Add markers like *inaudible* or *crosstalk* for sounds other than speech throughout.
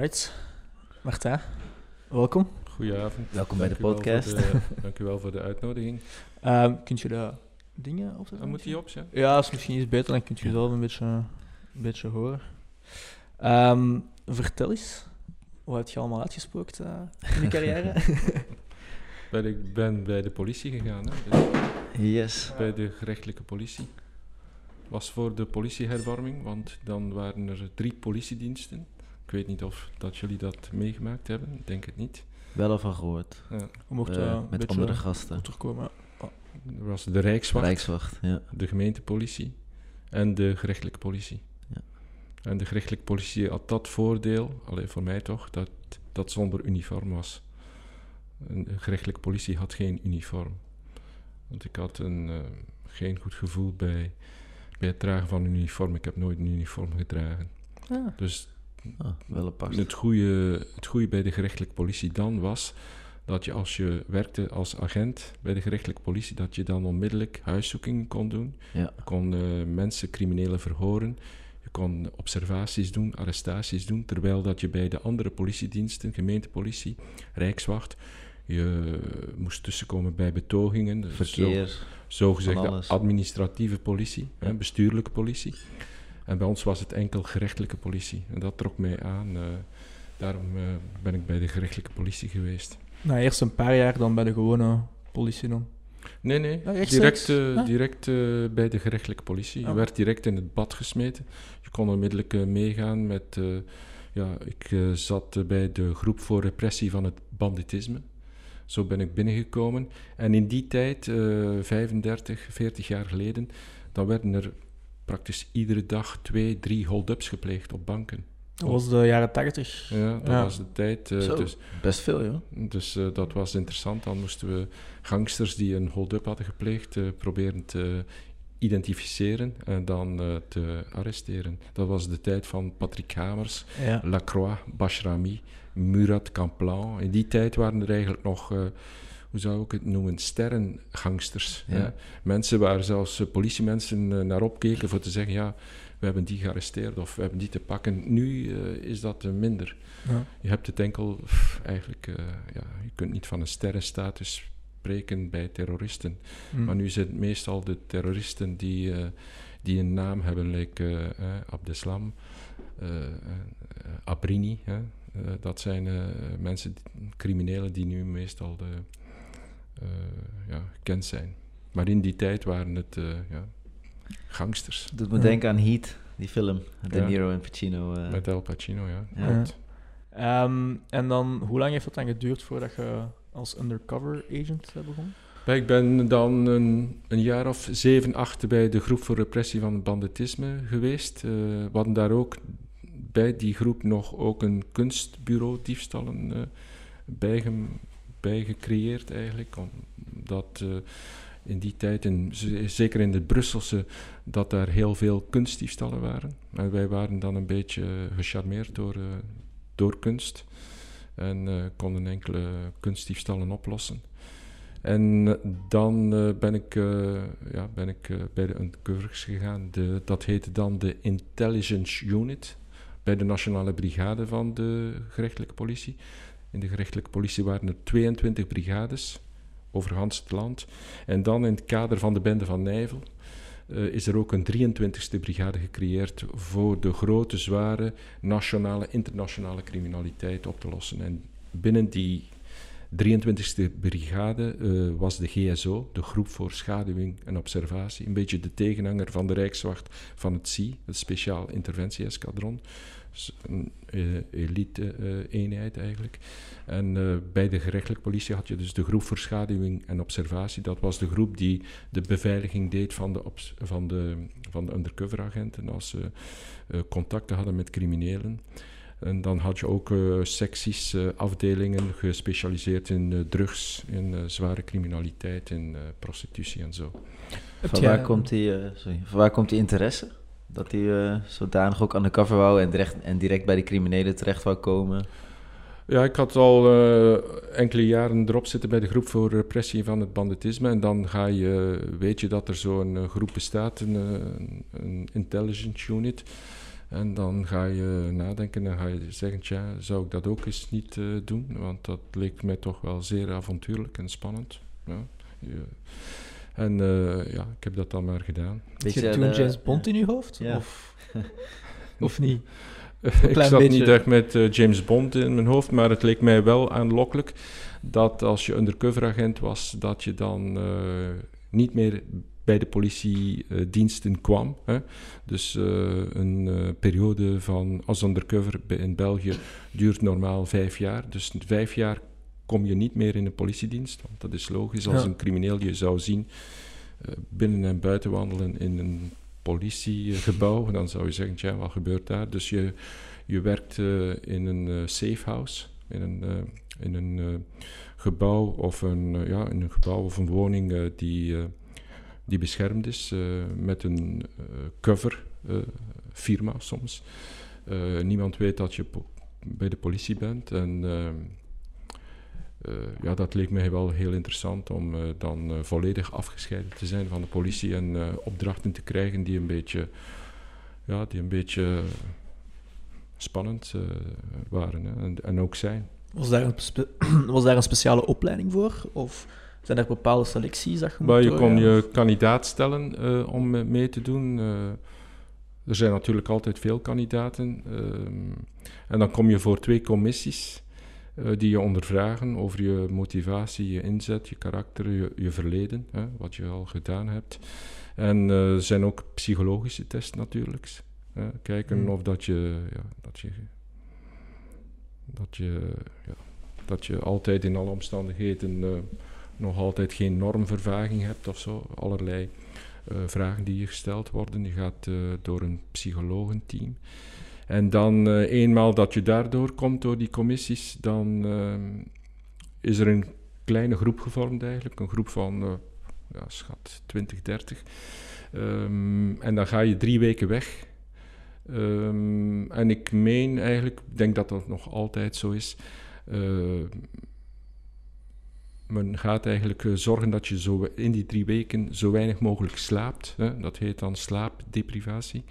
Alright. Martijn, welkom. Goedenavond. Welkom bij de podcast. *laughs* Dank u wel voor de uitnodiging. Ehm kunt je de dingen opzetten? Dan moet die op, ja? Ja, dat is misschien iets beter, dan kun je zelf een beetje, een beetje horen. Ehm, vertel eens, hoe heb je allemaal uitgespookt eh, in je carrière? *laughs* Ik ben bij de politie gegaan, hè? Dus Yes. bij de gerechtelijke politie. Was voor de politiehervorming, want dan waren er drie politiediensten. Ik weet niet of dat jullie dat meegemaakt hebben, ik denk het niet. Wel van gehoord. Ja. We mochten Eh, met andere gasten. terugkomen. Er was de Rijkswacht, Rijkswacht, ja. de gemeentepolitie en de gerechtelijke politie. Ja. En de gerechtelijke politie had dat voordeel, alleen voor mij toch, dat dat zonder uniform was. Een de gerechtelijke politie had geen uniform. Want ik had een, eh, geen goed gevoel bij, bij het dragen van een uniform. Ik heb nooit een uniform gedragen. Ah. Dus Ah, wel apart. het goede, het goede bij de gerechtelijke politie dan was dat je als je werkte als agent bij de gerechtelijke politie, dat je dan onmiddellijk huiszoekingen kon doen. Ja. Je kon eh, mensen, criminelen verhoren. Je kon observaties doen, arrestaties doen. Terwijl dat je bij de andere politiediensten, gemeentepolitie, Rijkswacht, je moest tussenkomen bij betogingen. dus zo- zogezegde alles. administratieve politie, hè, bestuurlijke politie. En bij ons was het enkel gerechtelijke politie. En dat trok mij aan. eh, daarom eh, ben ik bij de gerechtelijke politie geweest. Nou, eerst een paar jaar, dan bij de gewone politie dan. Nee, nee. Direct eh, Ah. direct bij de gerechtelijke politie. Je Ah. werd direct in het bad gesmeten. Je kon onmiddellijk meegaan met... ja, ik zat bij de groep voor repressie van het banditisme. Zo ben ik binnengekomen. En in die tijd, eh 35, 40 jaar geleden, dan werden er praktisch iedere dag twee, drie hold-ups gepleegd op banken. Dat was de jaren tachtig. Ja, dat Ja. was de tijd. eh, Zo. dus Best veel, joh. dus eh, dat was interessant. Dan moesten we gangsters die een hold-up hadden gepleegd eh, proberen te identificeren en dan eh, te arresteren. Dat was de tijd van Patrick Hamers, Ja. Lacroix, Bashrami, Murat Camplan. In die tijd waren er eigenlijk nog, eh, hoe zou ik het noemen, sterrengangsters. Ja. hè. Mensen waar zelfs eh, politiemensen eh, naar opkeken voor te zeggen, ja, we hebben die gearresteerd of we hebben die te pakken. Nu eh, is dat minder. Ja. Je hebt het enkel, pff, eigenlijk, ja, je kunt niet van een sterrenstatus spreken bij terroristen. Hm. Maar nu zijn het meestal de terroristen die, die een naam hebben, like Abdeslam, Abrini. Hè? Dat zijn mensen, criminelen die nu meestal de, ja, gekend zijn. Maar in die tijd waren het eh, ja, gangsters. Doet me Ja. denken aan Heat, die film. De Ja. Niro en Pacino. eh. Met El Pacino, ja. Ja. klopt. Ehm, en dan, hoe lang heeft het dan geduurd voordat je als undercover agent eh, begon? Ja, Ik ben dan een, een jaar of zeven, acht bij de groep voor repressie van het banditisme geweest. Eh, we hadden daar ook bij die groep nog ook een kunstbureau diefstallen eh bij, gem- bij gecreëerd eigenlijk. Omdat eh, in die tijd, in, zeker in het Brusselse, dat daar heel veel kunstdiefstallen waren. En wij waren dan een beetje gecharmeerd door, eh, door kunst. En eh, konden enkele kunstdiefstallen oplossen. En dan ben ik, ja, ben ik bij de undercovers gegaan. De, dat heette dan de Intelligence Unit bij de Nationale Brigade van de gerechtelijke politie. In de gerechtelijke politie waren er 22 brigades over Hans het land. En dan in het kader van de bende van Nijvel eh, is er ook een 23e brigade gecreëerd voor de grote, zware nationale, internationale criminaliteit op te lossen. En binnen die 23e brigade eh, was de GSO, de Groep voor Schaduwing en Observatie, een beetje de tegenhanger van de Rijkswacht van het SI, het Speciaal Interventie-eskadron. Een eh, elite-eenheid eigenlijk. En eh, bij de gerechtelijke politie had je dus de Groep voor Schaduwing en Observatie. Dat was de groep die de beveiliging deed van de, van de, van de undercover-agenten als ze eh, contacten hadden met criminelen. En dan had je ook eh, secties, eh, afdelingen gespecialiseerd in eh, drugs, in eh, zware criminaliteit, in eh, prostitutie en zo. Van waar, komt die, eh, sorry, van waar komt die interesse? Dat hij eh, zodanig ook undercover wou en direct, en direct bij de criminelen terecht wou komen? Ja, ik had al eh, enkele jaren erop zitten bij de groep voor repressie van het banditisme. En dan ga je, weet je dat er zo'n eh, groep bestaat, een, eh, een intelligence unit. En dan ga je nadenken en ga je zeggen, tja, zou ik dat ook eens niet eh, doen? Want dat leek mij toch wel zeer avontuurlijk en spannend. Ja, en eh, ja, ik heb dat dan maar gedaan. Had je toen de- James Bond in je hoofd? Ja. Of, *laughs* of niet? ik klein zat beetje. niet echt met eh, James Bond in mijn hoofd, maar het leek mij wel aanlokkelijk dat als je undercover agent was, dat je dan eh, niet meer bij de politiediensten kwam. Hè. Dus eh, een eh, periode van als undercover in België duurt normaal vijf jaar. Dus vijf jaar kom je niet meer in de politiedienst. Want dat is logisch. Als Ja. een crimineel je zou zien eh, binnen en buiten wandelen in een politiegebouw, dan zou je zeggen, tja, wat gebeurt daar? Dus je, je werkt eh, in een eh, safe house, in een, in een gebouw of een, ja, in een gebouw of een woning die, die beschermd is, met een cover firma soms. Niemand weet dat je bij de politie bent en eh, ja, dat leek mij wel heel interessant om eh, dan eh, volledig afgescheiden te zijn van de politie en opdrachten te krijgen die een beetje, ja, die een beetje spannend waren hè, en, en ook zijn. Was daar, een *clears throat* was daar een speciale opleiding voor? Of zijn er bepaalde selecties dat je Maar moet je kon je kandidaat stellen om mee te doen. er zijn natuurlijk altijd veel kandidaten. ehm, en dan kom je voor twee commissies die je ondervragen over je motivatie, je inzet, je karakter, je, je verleden, hè, wat je al gedaan hebt. En eh, er zijn ook psychologische tests natuurlijk. hè. kijken Hmm. of dat je, ja, dat je, dat je, ja, dat je altijd in alle omstandigheden eh, nog altijd geen normvervaging hebt of zo. Allerlei eh, vragen die je gesteld worden. Je gaat eh, door een psychologenteam. En dan eh, eenmaal dat je daardoor komt, door die commissies, dan ehm, is er een kleine groep gevormd eigenlijk. Een groep van, eh, ja, schat, 20, 30. Ehm, en dan ga je drie weken weg. Ehm, en ik meen eigenlijk, ik denk dat dat nog altijd zo is. eh, men gaat eigenlijk eh, zorgen dat je zo in die drie weken zo weinig mogelijk slaapt. Hè? Dat heet dan slaapdeprivatie.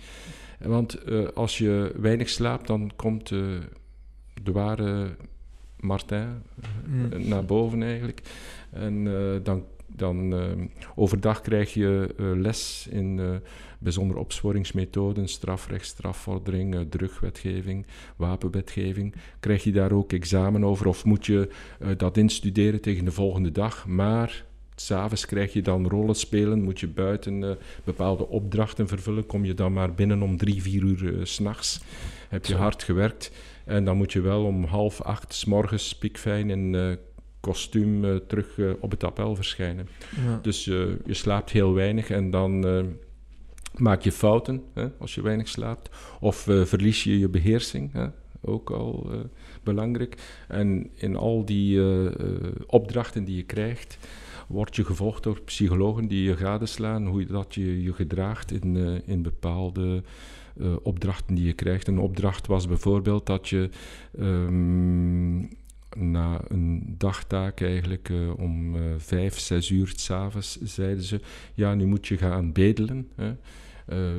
Want eh, als je weinig slaapt, dan komt eh, de ware Martin Mm. eh, naar boven eigenlijk. En dan, dan overdag krijg je les in bijzondere opsporingsmethoden, strafrecht, strafvordering, drugwetgeving, wapenwetgeving. Krijg je daar ook examen over of moet je dat instuderen tegen de volgende dag? Maar s'avonds krijg je dan rollen spelen, moet je buiten eh, bepaalde opdrachten vervullen. Kom je dan maar binnen om drie, vier uur eh, s s'nachts. Heb je Zo. hard gewerkt en dan moet je wel om half acht s morgens pikfijn in eh, kostuum eh, terug eh, op het appel verschijnen. Ja. Dus eh, je slaapt heel weinig en dan eh, maak je fouten hè, als je weinig slaapt. Of eh, verlies je je beheersing, hè, ook al eh, belangrijk. En in al die eh, eh, opdrachten die je krijgt, word je gevolgd door psychologen die je gadeslaan hoe dat je je gedraagt in, eh, in bepaalde eh, opdrachten die je krijgt. Een opdracht was bijvoorbeeld dat je ehm, na een dagtaak eigenlijk eh, om vijf, zes uur s'avonds zeiden ze, ja, nu moet je gaan bedelen. Hè.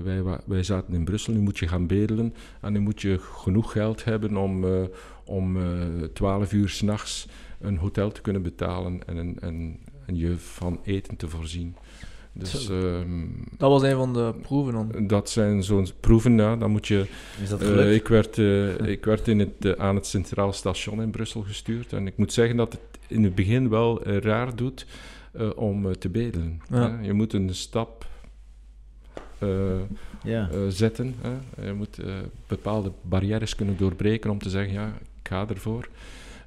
Wij, wij zaten in Brussel, nu moet je gaan bedelen en nu moet je genoeg geld hebben om, om twaalf uur s'nachts een hotel te kunnen betalen en, en, en, en je van eten te voorzien. Dus ehm, Dat was een van de proeven dan. dat zijn zo'n proeven, ja, dan moet je Is dat eh, gelukt? ik werd, eh, ik werd in het, eh, aan het Centraal Station in Brussel gestuurd. En ik moet zeggen dat het in het begin wel raar doet eh, om te bedelen. Ja. Je moet een stap eh, ja. eh, zetten. Hè. Je moet eh, bepaalde barrières kunnen doorbreken om te zeggen, ja, ik ga ervoor.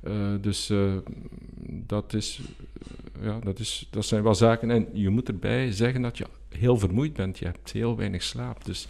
Eh, dus eh, dat, is, ja, dat, is, dat zijn wel zaken. En je moet erbij zeggen dat je heel vermoeid bent. Je hebt heel weinig slaap. Dus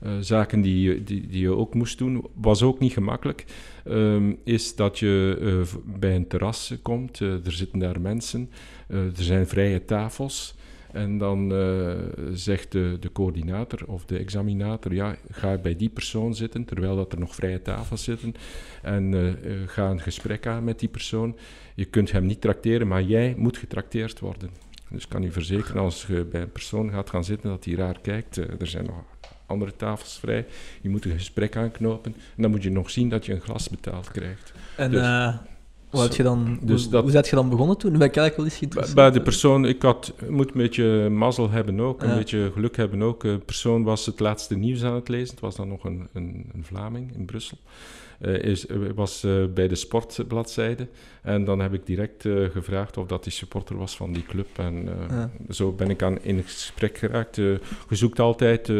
eh, zaken die, je- die, die je ook moest doen, was ook niet gemakkelijk. Ehm, is dat je eh, bij een terras komt. eh, er zitten daar mensen. er zijn vrije tafels. En dan eh, zegt de, de coördinator of de examinator, ja, ga bij die persoon zitten, terwijl dat er nog vrije tafels zitten. En eh, eh, ga een gesprek aan met die persoon. Je kunt hem niet trakteren, maar jij moet getrakteerd worden. Dus ik kan u verzekeren, als je bij een persoon gaat gaan zitten, dat hij raar kijkt. er zijn nog andere tafels vrij. Je moet een gesprek aanknopen. En dan moet je nog zien dat je een glas betaald krijgt. En Dus- hoe, had je dan, Dus hoe, dat- hoe zat je dan begonnen toen? Ben ik eigenlijk wel eens geïnteresseerd. Bij de persoon, ik had, moet een beetje mazzel hebben ook, een Ja. beetje geluk hebben ook. De persoon was het laatste nieuws aan het lezen. Het was dan nog een, een, een Vlaming in Brussel. Eh, is, eh, was eh, bij de sportbladzijde. En dan heb ik direct eh, gevraagd of dat die supporter was van die club. En eh, Ja. zo ben ik aan in gesprek geraakt. Eh, je zoekt altijd eh,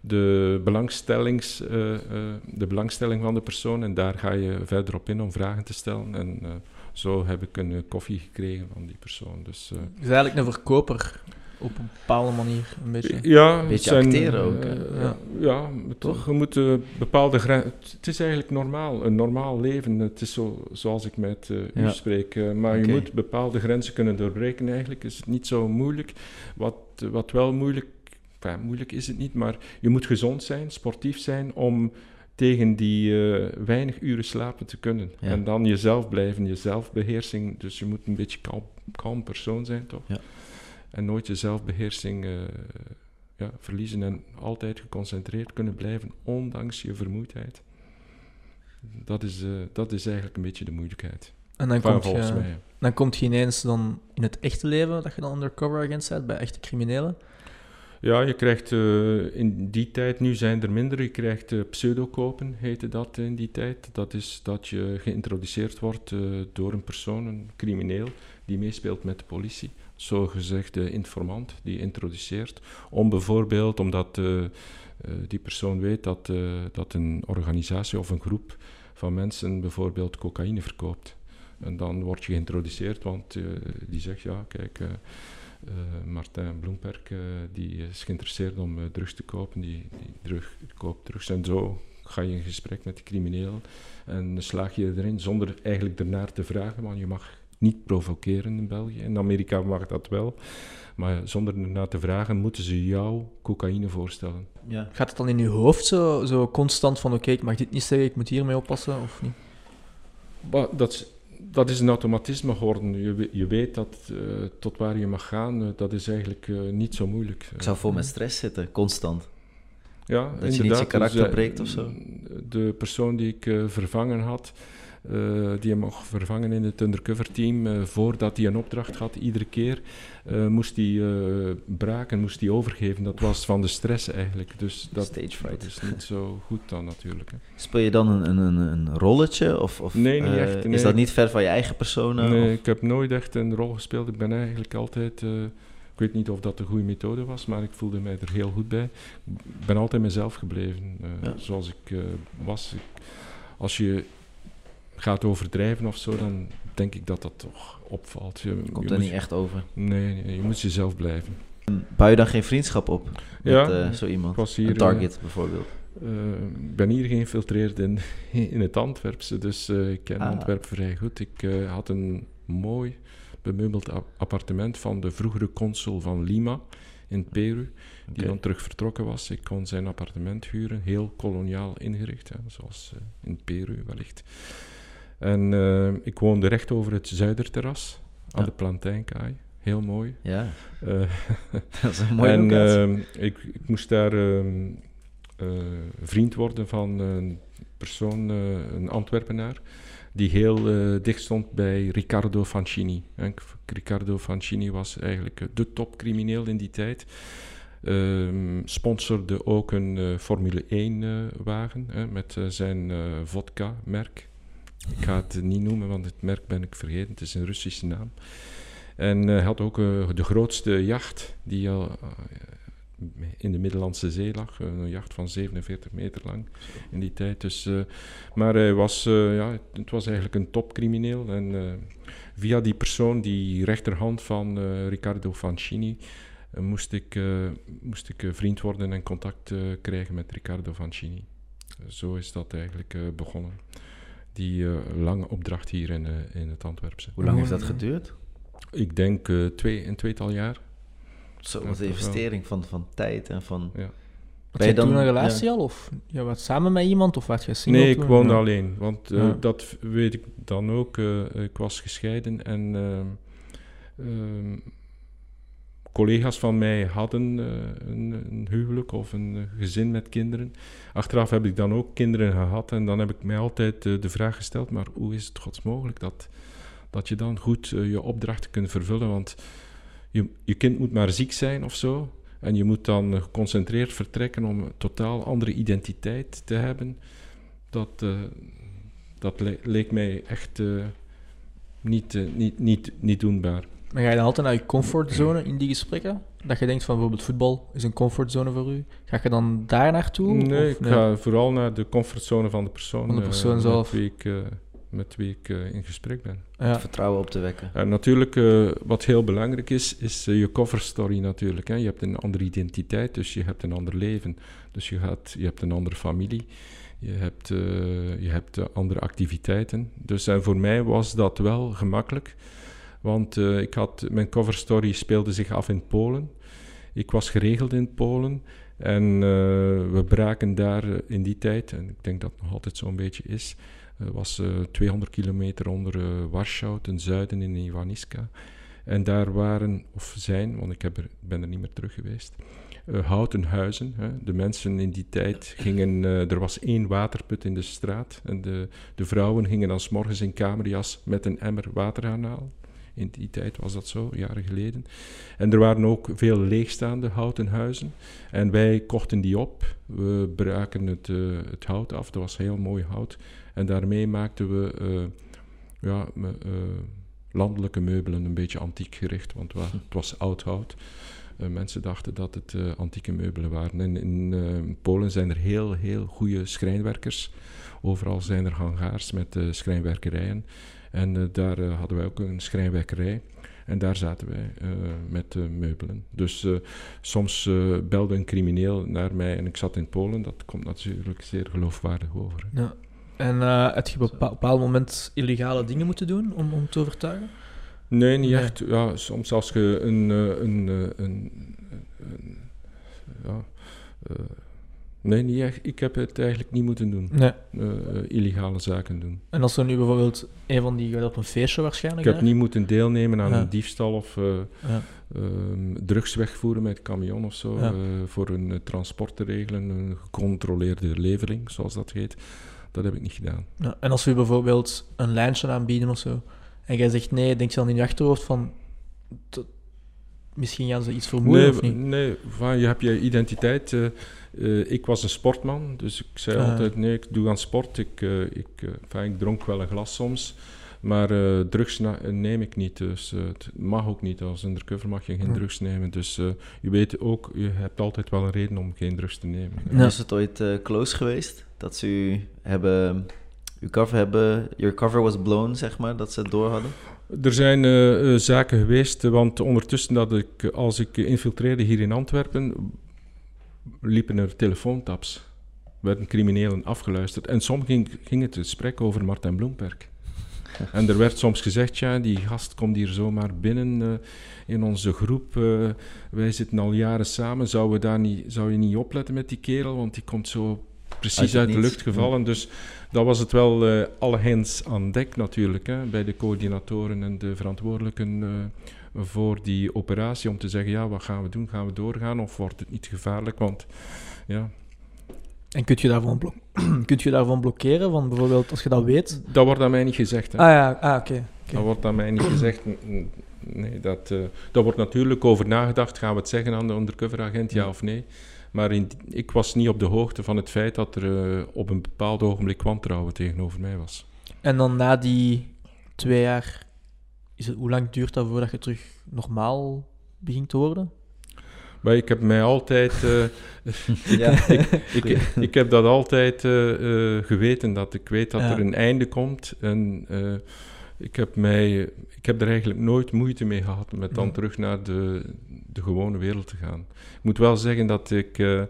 de, belangstellings, eh, eh, de belangstelling van de persoon. En daar ga je verder op in om vragen te stellen. En eh, zo heb ik een koffie gekregen van die persoon. Dus, eh, Dus eigenlijk een verkoper op een bepaalde manier, een beetje. ja, het Beetje zijn, acteren ook, ja, ja toch? Je moet bepaalde grenzen. Het is eigenlijk normaal, een normaal leven. Het is zo, zoals ik met u Ja. spreek. maar je moet bepaalde grenzen kunnen doorbreken. Eigenlijk is het niet zo moeilijk. Wat, wat wel moeilijk, enfin, moeilijk is het niet, maar je moet gezond zijn, sportief zijn om tegen die eh, weinig uren slapen te kunnen. Ja. En dan jezelf blijven, je zelfbeheersing. Dus je moet een beetje kalm, kalm persoon zijn, toch? Ja. En nooit je zelfbeheersing eh, ja, verliezen en altijd geconcentreerd kunnen blijven, ondanks je vermoeidheid. Dat is, eh, dat is eigenlijk een beetje de moeilijkheid. En dan Van, komt, je, mij. dan komt je ineens dan in het echte leven, dat je dan undercover agent bent, bij echte criminelen. Ja, je krijgt eh, in die tijd, nu zijn er minder, je krijgt eh, pseudokopen, heette dat in die tijd. Dat is dat je geïntroduceerd wordt eh, door een persoon, een crimineel, die meespeelt met de politie. Zogezegd de informant, die introduceert. Om bijvoorbeeld, omdat die persoon weet dat, dat een organisatie of een groep van mensen bijvoorbeeld cocaïne verkoopt. En dan word je geïntroduceerd, want die zegt, ja, kijk... eh, Martijn Bloemperk eh, die is geïnteresseerd om eh, drugs te kopen, die, die drug, koopt drugs en zo ga je in gesprek met de crimineel en slaag je erin zonder eigenlijk ernaar te vragen, want je mag niet provoceren in België. In Amerika mag dat wel, maar zonder ernaar te vragen moeten ze jou cocaïne voorstellen. Ja. Gaat het dan in je hoofd zo, zo constant van, oké, ik mag dit niet zeggen, ik moet hiermee oppassen, of niet? Maar dat, is- dat is een automatisme geworden. Je, je weet dat eh, tot waar je mag gaan, eh, dat is eigenlijk eh, niet zo moeilijk. Ik zou vol met stress zitten, constant. Ja, Dat je niet je karakter Dus, breekt of zo? De persoon die ik vervangen had, die hem mocht vervangen in het undercover team, eh, voordat hij een opdracht had, iedere keer eh, moest hij eh, braken, moest hij overgeven. Dat was van de stress eigenlijk. Dus dat, Stage dat fright. is niet zo goed dan natuurlijk. Hè. Speel je dan een, een, een, een rolletje? Of, of, Nee, niet eh, echt, nee. Is dat niet ver van je eigen persona? Nee, of- ik heb nooit echt een rol gespeeld. Ik ben eigenlijk altijd... eh, ik weet niet of dat de goede methode was, maar ik voelde mij er heel goed bij. Ik ben altijd mezelf gebleven, eh, Ja. zoals ik eh, was. Ik- als je gaat overdrijven of zo, dan denk ik dat dat toch opvalt. Je, Komt je er niet echt over. Nee, nee, je moet jezelf blijven. Bouw je dan geen vriendschap op met Ja, eh, zo iemand? Was hier... Een eh, target bijvoorbeeld. eh, ik ben hier geïnfiltreerd in, *laughs* in het Antwerpse, dus ik ken Ah. Antwerpen vrij goed. Ik had een mooi bemeubeld a- appartement van de vroegere consul van Lima in Peru, die dan terug vertrokken was. Ik kon zijn appartement huren, heel koloniaal ingericht, hè, zoals in Peru wellicht. En eh, ik woonde recht over het Zuiderterras, aan Ja. de Plantijnkaai. Heel mooi. Ja, Eh, *laughs* dat is een mooie en ehm, ik, ik moest daar ehm, eh, vriend worden van een persoon, een Antwerpenaar, die heel dicht stond bij Riccardo Fancini. En Riccardo Fancini was eigenlijk de topcrimineel in die tijd. Ehm, sponsorde ook een Formule 1-wagen met zijn vodka-merk. Ik ga het niet noemen, want het merk ben ik vergeten. Het is een Russische naam. En hij had ook eh, de grootste jacht die al eh, in de Middellandse Zee lag. Een jacht van 47 meter lang in die tijd. Dus, eh, maar hij was, eh, ja, het was eigenlijk een topcrimineel. En eh, via die persoon, die rechterhand van eh, Riccardo Fancini, eh, moest ik, eh, moest ik eh, vriend worden en contact eh, krijgen met Riccardo Fancini. zo is dat eigenlijk eh, begonnen. Die eh, lange opdracht hier in, eh, in het Antwerpse. Hoe lang heeft dat Ja. geduurd? Ik denk eh, twee, een tweetal jaar. Zo, wat wel. investering van, van tijd en van... Ja. Ben je je toen dan- een relatie al? Of je was samen met iemand? Of was je single Nee, ik woonde Ja. alleen. Want eh, Ja. dat weet ik dan ook. eh, ik was gescheiden en ehm, ehm, collega's van mij hadden eh, een, een huwelijk of een eh, gezin met kinderen. Achteraf heb ik dan ook kinderen gehad en dan heb ik mij altijd eh, de vraag gesteld, maar hoe is het gods mogelijk dat, dat je dan goed je opdrachten kunt vervullen? Want je, je kind moet maar ziek zijn of zo. En je moet dan geconcentreerd vertrekken om een totaal andere identiteit te hebben. Dat, dat le- leek mij echt niet, niet, niet, niet doenbaar. Maar ga je dan altijd naar je comfortzone in die gesprekken? Dat je denkt van bijvoorbeeld voetbal is een comfortzone voor u. Ga je dan daar naartoe? Nee, of ik ga vooral naar de comfortzone van de persoon, Van de persoon eh, zelf. Met wie ik, eh, met wie ik eh, in gesprek ben. Ja. Vertrouwen op te wekken. En natuurlijk, eh, wat heel belangrijk is, is eh, je cover story natuurlijk. Hè. Je hebt een andere identiteit, dus je hebt een ander leven. Dus je, gaat, je hebt een andere familie, je hebt, eh, je hebt eh, andere activiteiten. Dus en voor mij was dat wel gemakkelijk, want eh, ik had, mijn cover story speelde zich af in Polen. Ik was geregeld in Polen en eh, we braken daar eh, in die tijd, en ik denk dat het nog altijd zo'n beetje is, was eh 200 kilometer onder Warschau, ten zuiden in Ivaniska. En daar waren, of zijn, want ik heb er, ben er niet meer terug geweest, houten huizen. Hè. De mensen in die tijd gingen, er was één waterput in de straat en de, de vrouwen gingen dan morgens in kamerjas met een emmer water gaan halen. In die tijd was dat zo, jaren geleden. En er waren ook veel leegstaande houten huizen. En wij kochten die op. We braken het, eh, het hout af. Dat was heel mooi hout. En daarmee maakten we eh, ja, eh, landelijke meubelen een beetje antiek gericht. Want wa- het was oud hout. Mensen dachten dat het antieke meubelen waren. En in Polen zijn er heel, heel goede schrijnwerkers. Overal zijn er hangars met schrijnwerkerijen. En eh, daar eh, hadden wij ook een schrijnwerkerij. En daar zaten wij eh, met eh, meubelen. Dus soms belde een crimineel naar mij en ik zat in Polen. Dat komt natuurlijk zeer geloofwaardig over. hè. Ja. En heb je op een bepa- bepaald moment illegale dingen moeten doen om, om te overtuigen? Nee, niet Nee. echt. Ja, soms als je een... een, een, een- ja, nee, niet echt. Ik heb het eigenlijk niet moeten doen. Nee. Eh, eh, illegale zaken doen. En als er nu bijvoorbeeld een van die gaat op een feestje Ik waarschijnlijk. heb hè? niet moeten deelnemen aan Ja. een diefstal of eh, Ja. ehm, drugs wegvoeren met camion of zo. Ja. voor een transport te regelen, een gecontroleerde levering, zoals dat heet. Dat heb ik niet gedaan. Ja, en als we bijvoorbeeld een lijntje aanbieden of zo, en jij zegt nee, denk je dan in je achterhoofd van, misschien gaan ze iets vermoeden nee, of niet? nee van, je hebt je identiteit. eh, eh, ik was een sportman, dus ik zei Ah. altijd: nee, ik doe aan sport. Ik, eh, ik, dronk wel een glas soms, maar eh, drugs neem ik niet. Dus het mag ook niet. Als undercover mag je geen Ja. drugs nemen. Dus eh, je weet ook, je hebt altijd wel een reden om geen drugs te nemen. Ja. Is het ooit close geweest? Dat ze u hebben... Uw cover hebben... Your cover was blown, zeg maar, dat ze het door hadden? Er zijn eh, eh, zaken geweest, want ondertussen dat ik, als ik infiltreerde hier in Antwerpen, liepen er telefoontaps. Werden criminelen afgeluisterd. En soms ging, ging het gesprek over Martin Bloemberg. *laughs* En er werd soms gezegd, ja, die gast komt hier zomaar binnen eh, in onze groep. wij zitten al jaren samen. Zou, we daar niet, zou je niet opletten met die kerel? Want die komt zo Uit precies het uit de lucht gevallen. Dus dat was het wel eh, alle hens aan dek natuurlijk. Hè, bij de coördinatoren en de verantwoordelijken eh, voor die operatie. Om te zeggen, ja, wat gaan we doen? Gaan we doorgaan of wordt het niet gevaarlijk? Want ja, En kun je, daarvan blok *clears throat* kunt je daarvan blokkeren? Van bijvoorbeeld, als je dat weet... dat wordt aan mij niet gezegd. Hè. Ah ja, ah, oké. Dat wordt aan mij niet gezegd. Nee, dat, eh daar wordt natuurlijk over nagedacht. Gaan we het zeggen aan de undercoveragent, ja of nee? Maar in, ik was niet op de hoogte van het feit dat er eh, op een bepaald ogenblik wantrouwen tegenover mij was. En dan na die twee jaar, is het, hoe lang duurt dat voordat je terug normaal begint te worden? Maar ik heb mij altijd... eh, *laughs* Ja. ik, ik heb dat altijd eh, geweten, dat ik weet dat Ja. er een einde komt. En eh, ik, heb mij, ik heb er eigenlijk nooit moeite mee gehad met dan terug naar de, de gewone wereld te gaan. Ik moet wel zeggen dat ik eh,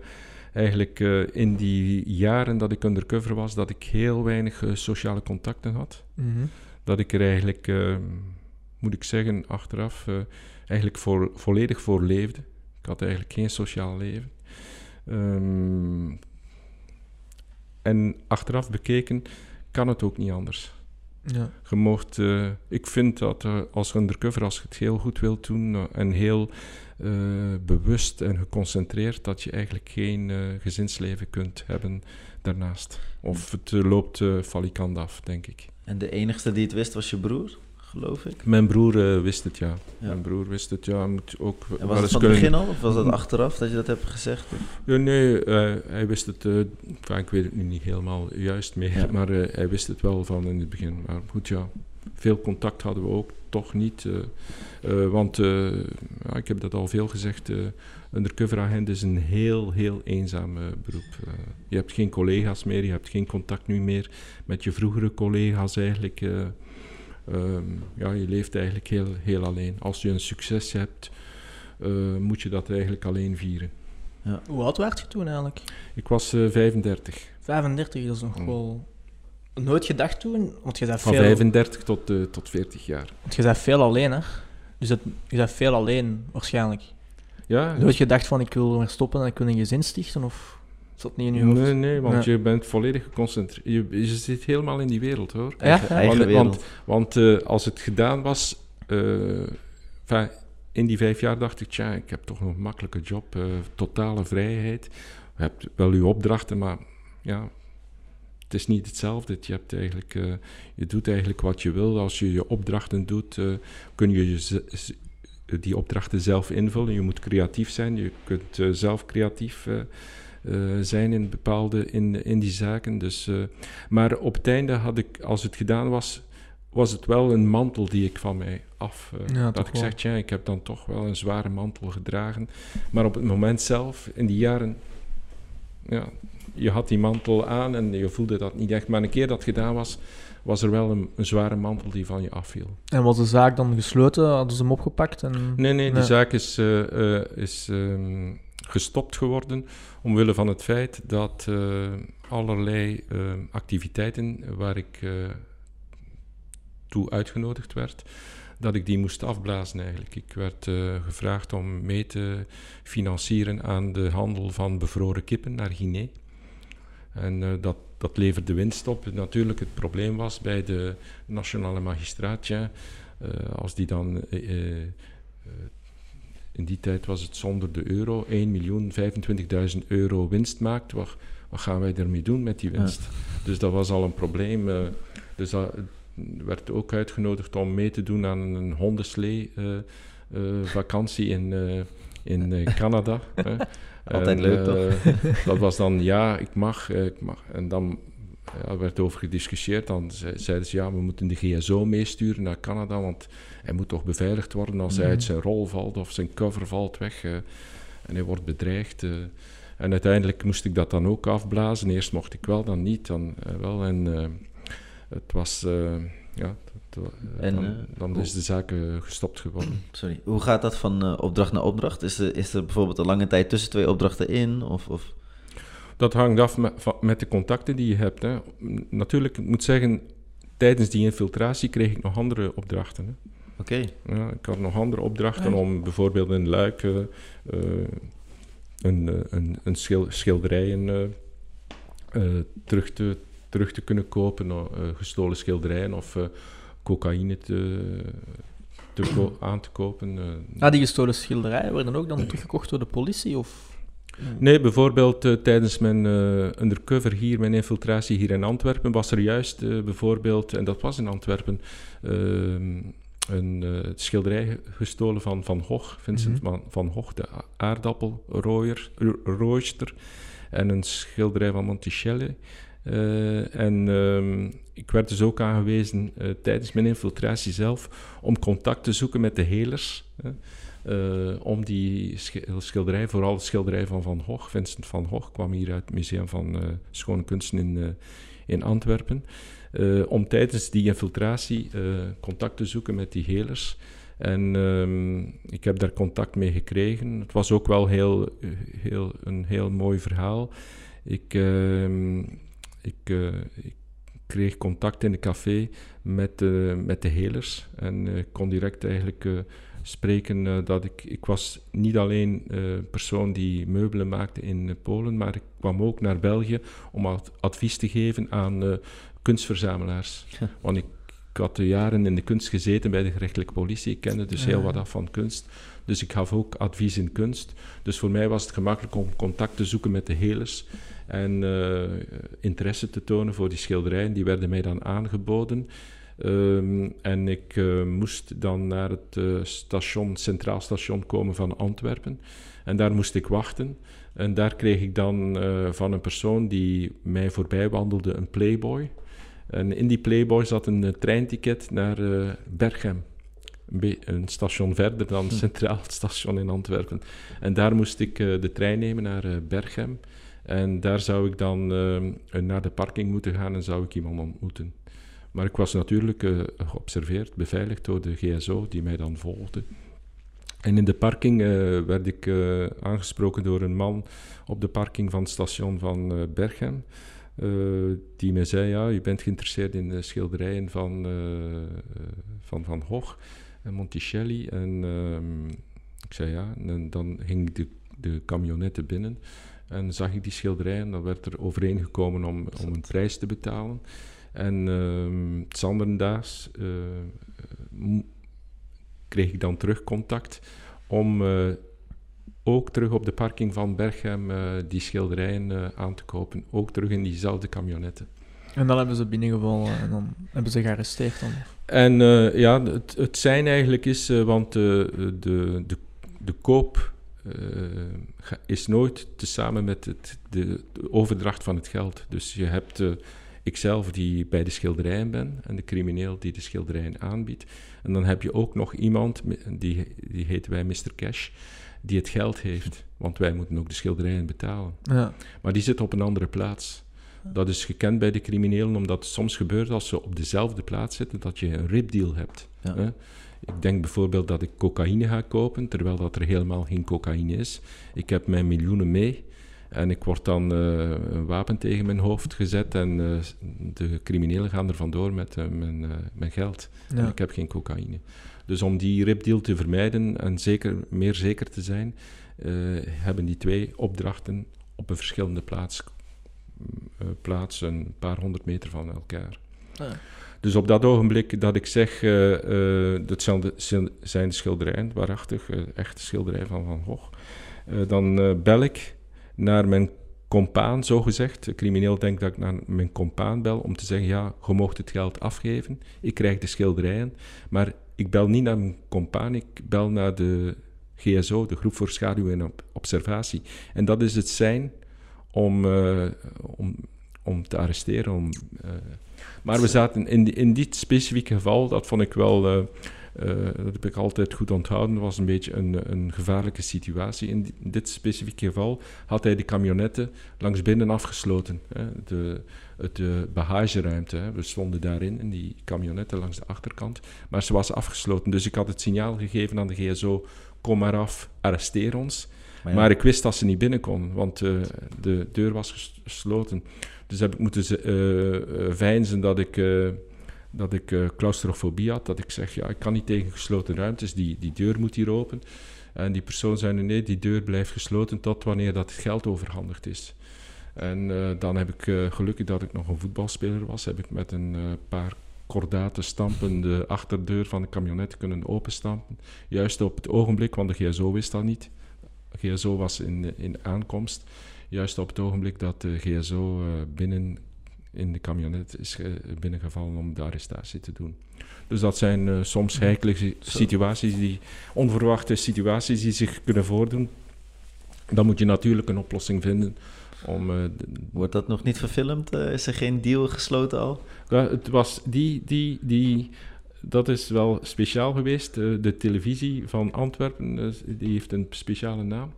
eigenlijk eh, in die jaren dat ik undercover was, dat ik heel weinig eh, sociale contacten had. Mhm. Dat ik er eigenlijk, moet ik zeggen, achteraf eigenlijk voor, volledig voor leefde. Ik had eigenlijk geen sociaal leven. Ehm, en achteraf bekeken kan het ook niet anders. Ja. Je mocht, eh, ik vind dat eh, als undercover, als je het heel goed wilt doen eh, en heel eh, bewust en geconcentreerd dat je eigenlijk geen eh, gezinsleven kunt hebben daarnaast. Of het loopt uh, falikant af, denk ik. En de enigste die het wist was je broer, geloof ik? Mijn broer eh, wist het, ja. Mijn broer wist het, ja. Moet ook En was het van het begin al, of was dat achteraf dat je dat hebt gezegd? Ja, nee, eh, hij wist het. enfin, ik weet het nu niet helemaal juist meer, Ja. maar hij wist het wel van in het begin. Maar goed, ja, veel contact hadden we ook toch niet. want ja, ik heb dat al veel gezegd. undercover agent is een heel, heel eenzaam beroep. Je hebt geen collega's meer, je hebt geen contact nu meer met je vroegere collega's eigenlijk. Ehm, ja, je leeft eigenlijk heel, heel alleen. Als je een succes hebt, eh, moet je dat eigenlijk alleen vieren. Hoe oud werd je toen eigenlijk? Ik was eh, 35. 35, dat is nog Hmm. wel... Nooit gedacht toen, want je bent Van veel, 35 tot, eh, tot 40 jaar. want je bent veel alleen, hè? Dus het, je bent veel alleen, waarschijnlijk. Ja, Nooit gedacht van, ik wil er stoppen en ik wil een gezin stichten, of... Dat niet in je hoofd? nee, nee, want je bent volledig geconcentreerd. Je, je zit helemaal in die wereld hoor. Ja? Eigen, Want- wereld. Want eh, als het gedaan was, eh, enfin, in die vijf jaar dacht ik, tja, ik heb toch nog een makkelijke job, eh, totale vrijheid. Je hebt wel je opdrachten, maar ja, het is niet hetzelfde. Je, hebt eigenlijk, eh, je doet eigenlijk wat je wil. Als je je opdrachten doet, eh, kun je je die opdrachten zelf invullen. Je moet creatief zijn. Je kunt eh, zelf creatief zijn in bepaalde in, in die zaken. Dus, eh, maar op het einde had ik, als het gedaan was, was het wel een mantel die ik van mij af. eh, Ja, dat ik wel. zeg, ja, ik heb dan toch wel een zware mantel gedragen. Maar op het moment zelf, in die jaren, ja, je had die mantel aan en je voelde dat niet echt. Maar een keer dat gedaan was, was er wel een, een zware mantel die van je afviel. En was de zaak dan gesloten? Hadden ze hem opgepakt? En... Nee, nee, die zaak is, eh, eh, is ehm, gestopt geworden omwille van het feit dat eh, allerlei ehm, activiteiten waar ik eh, toe uitgenodigd werd, dat ik die moest afblazen eigenlijk. Ik werd eh, gevraagd om mee te financieren aan de handel van bevroren kippen naar Guinea. En eh, dat, dat leverde winst op. Natuurlijk, het probleem was bij de nationale magistraat, ja, eh, als die dan eh, eh, eh, in die tijd was het zonder de euro, 1.025.000 euro winst maakt. Wat, wat gaan wij ermee doen met die winst? Dus dat was al een probleem. eh, dus dat eh, werd ook uitgenodigd om mee te doen aan een hondenslee eh, vakantie in, in Canada. Altijd En, leuk, toch? dat was dan, ja, ik mag, ik mag. En dan ja, werd over gediscussieerd. Dan ze- zeiden ze, ja, we moeten de GSO meesturen naar Canada, want hij moet toch beveiligd worden als hij Mhm. uit zijn rol valt of zijn cover valt weg eh, en hij wordt bedreigd. eh. en uiteindelijk moest ik dat dan ook afblazen. Eerst mocht ik wel, dan niet. Dan, eh, wel. En het was, ja, dat, En, dan, dan hoe- is de zaak gestopt geworden. *clears throat* Sorry, hoe gaat dat van opdracht naar opdracht? Is er, is er bijvoorbeeld een lange tijd tussen twee opdrachten in? Of, of... Dat hangt af met, van- met de contacten die je hebt. Hè. Natuurlijk, ik moet zeggen, tijdens die infiltratie kreeg ik nog andere opdrachten. Hè. Oké, Ja, ik had nog andere opdrachten om bijvoorbeeld in Luik eh, eh, een, eh, een, een schil- schilderijen eh, eh, terug, te, terug te kunnen kopen, of, eh, gestolen schilderijen of eh, cocaïne te, te ko- aan te kopen. Ah, die gestolen schilderijen werden ook dan teruggekocht door de politie? Of... Nee, bijvoorbeeld eh, tijdens mijn eh, undercover hier, mijn infiltratie hier in Antwerpen, was er juist eh, bijvoorbeeld, en dat was in Antwerpen, ehm, een schilderij gestolen van Van Gogh, Vincent Mhm. van, van Gogh, de a- aardappelrooier, ro- rooster, en een schilderij van Monticelli. En ehm, ik werd dus ook aangewezen tijdens mijn infiltratie zelf om contact te zoeken met de helers. Eh, om die sch- schilderij, vooral de schilderij van Van Gogh, Vincent van Gogh, kwam hier uit het Museum van eh, Schone Kunsten in, eh, in Antwerpen, om tijdens die infiltratie contact te zoeken met die helers. En ehm, ik heb daar contact mee gekregen. Het was ook wel heel, heel, een heel mooi verhaal. Ik, ehm, ik, ik kreeg contact in de café met, met de helers en eh, kon direct eigenlijk spreken eh, dat ik... Ik was niet alleen eh persoon die meubelen maakte in eh, Polen, maar ik kwam ook naar België om ad- advies te geven aan kunstverzamelaars. Ja. Want ik ik had jaren in de kunst gezeten bij de gerechtelijke politie. Ik kende dus heel Ja. wat af van kunst. Dus ik gaf ook advies in kunst. Dus voor mij was het gemakkelijk om contact te zoeken met de helers en interesse te tonen voor die schilderijen. Die werden mij dan aangeboden. Ehm, en ik eh, moest dan naar het eh, station, Centraal Station komen van Antwerpen. En daar moest ik wachten. En daar kreeg ik dan eh, van een persoon die mij voorbij wandelde een Playboy. En in die Playboy zat een treinticket naar Berchem. Een, een station verder dan het Centraal *laughs* Station in Antwerpen. En daar moest ik de trein nemen naar Berchem. En daar zou ik dan eh, naar de parking moeten gaan en zou ik iemand ontmoeten. Maar ik was natuurlijk eh, geobserveerd, beveiligd door de GSO die mij dan volgde. En in de parking eh, werd ik eh, aangesproken door een man op de parking van het station van eh, die mij zei, ja, je bent geïnteresseerd in de schilderijen van van, van Gogh en Monticelli. En ehm, ik zei ja, en dan ging ik de, de camionette binnen en zag ik die schilderijen. Dan werd er overeengekomen om, om een prijs te betalen. En ehm zanderendaags eh, m- kreeg ik dan terug contact om eh, ook terug op de parking van Berchem eh, die schilderijen eh, aan te kopen. Ook terug in diezelfde camionette. En dan hebben ze binnengevallen en dan hebben ze gearresteerd. Dan. En eh, ja, het, het zijn eigenlijk is, eh, want eh, de, de, de koop eh, is nooit tezamen met het, de, de overdracht van het geld. Dus je hebt eh, ikzelf die bij de schilderijen ben en de crimineel die de schilderijen aanbiedt. En dan heb je ook nog iemand, die, die heten wij Mr. Cash, die het geld heeft. Want wij moeten ook de schilderijen betalen. Ja. Maar die zit op een andere plaats. Dat is gekend bij de criminelen, omdat het soms gebeurt als ze op dezelfde plaats zitten, dat je een ripdeal hebt. Ja. hè. Ik denk bijvoorbeeld dat ik cocaïne ga kopen, terwijl dat er helemaal geen cocaïne is. Ik heb mijn miljoenen mee en ik word dan eh, een wapen tegen mijn hoofd gezet en eh, de criminelen gaan er vandoor met eh, mijn, mijn geld. En ik heb geen cocaïne. Dus om die ripdeal te vermijden en zeker, meer zeker te zijn, hebben die twee opdrachten op een verschillende plaats, plaats, een paar honderd meter van elkaar. Ja. Dus op dat ogenblik dat ik zeg, eh, dat zijn de, zijn de schilderijen, waarachtig, eh, echte schilderijen van Van Gogh, dan bel ik naar mijn compaan, zogezegd. De crimineel denkt dat ik naar mijn compaan bel om te zeggen, ja, je moogt het geld afgeven, ik krijg de schilderijen, maar ik bel niet naar mijn compaan, ik bel naar de GSO, de Groep voor Schaduw en Ob- Observatie. En dat is het zijn om, eh, om, om te arresteren. Om, eh, maar we zaten in, in dit specifieke geval, dat vond ik wel, eh, dat heb ik altijd goed onthouden, was een beetje een, een gevaarlijke situatie. In, di- in dit specifieke geval had hij de camionetten langs binnen afgesloten. Hè, de, het, de bagageruimte, hè. we stonden daarin, in die camionetten langs de achterkant. Maar ze was afgesloten, dus ik had het signaal gegeven aan de GSO, kom maar af, arresteer ons. Maar ja, Maar ik wist dat ze niet binnen kon, want eh, de deur was ges- gesloten. Dus heb ik moeten ze, eh, eh, veinzen dat ik, eh, dat ik eh, claustrofobie had. Dat ik zeg, ja, ik kan niet tegen gesloten ruimtes, die, die deur moet hier open. En die persoon zei, nee, die deur blijft gesloten tot wanneer dat het geld overhandigd is. En eh, dan heb ik, eh, gelukkig dat ik nog een voetbalspeler was, heb ik met een paar kordaten stampen de achterdeur van de camionet kunnen openstampen. Juist op het ogenblik, want de GSO wist dat niet. GSO was in, in aankomst. Juist op het ogenblik dat de GSO binnen in de camionet is ge- binnengevallen om de arrestatie te doen. Dus dat zijn eh, soms heikele situaties, die, onverwachte situaties die zich kunnen voordoen. Dan moet je natuurlijk een oplossing vinden om... eh, Wordt dat nog niet verfilmd? Eh, is er geen deal gesloten al? ja, het was die, die, die, dat is wel speciaal geweest. Eh, de televisie van Antwerpen, eh, die heeft een speciale naam.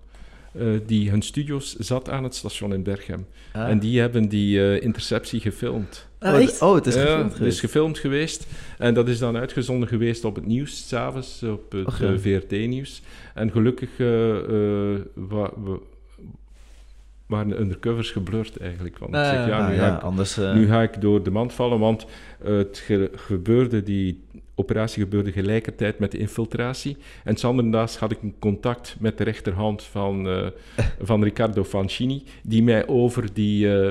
Eh, die hun studio's zat aan het station in Berchem. Ah. En die hebben die eh, interceptie gefilmd. oh, het- oh, het is Ja, gefilmd het is geweest. gefilmd geweest. En dat is dan uitgezonden geweest op het nieuws, s'avonds op het ja. eh, VRT-nieuws. En gelukkig wa- waren de undercovers geblurred eigenlijk. Want ik Ah, zeg, ja, Ah, nu ja, ga ik anders... nu ga ik door de mand vallen, want het ge- gebeurde die operatie gebeurde gelijkertijd met de infiltratie. En zanderdags had ik een contact met de rechterhand van, uh, *laughs* van Riccardo Fancini, die mij over die uh,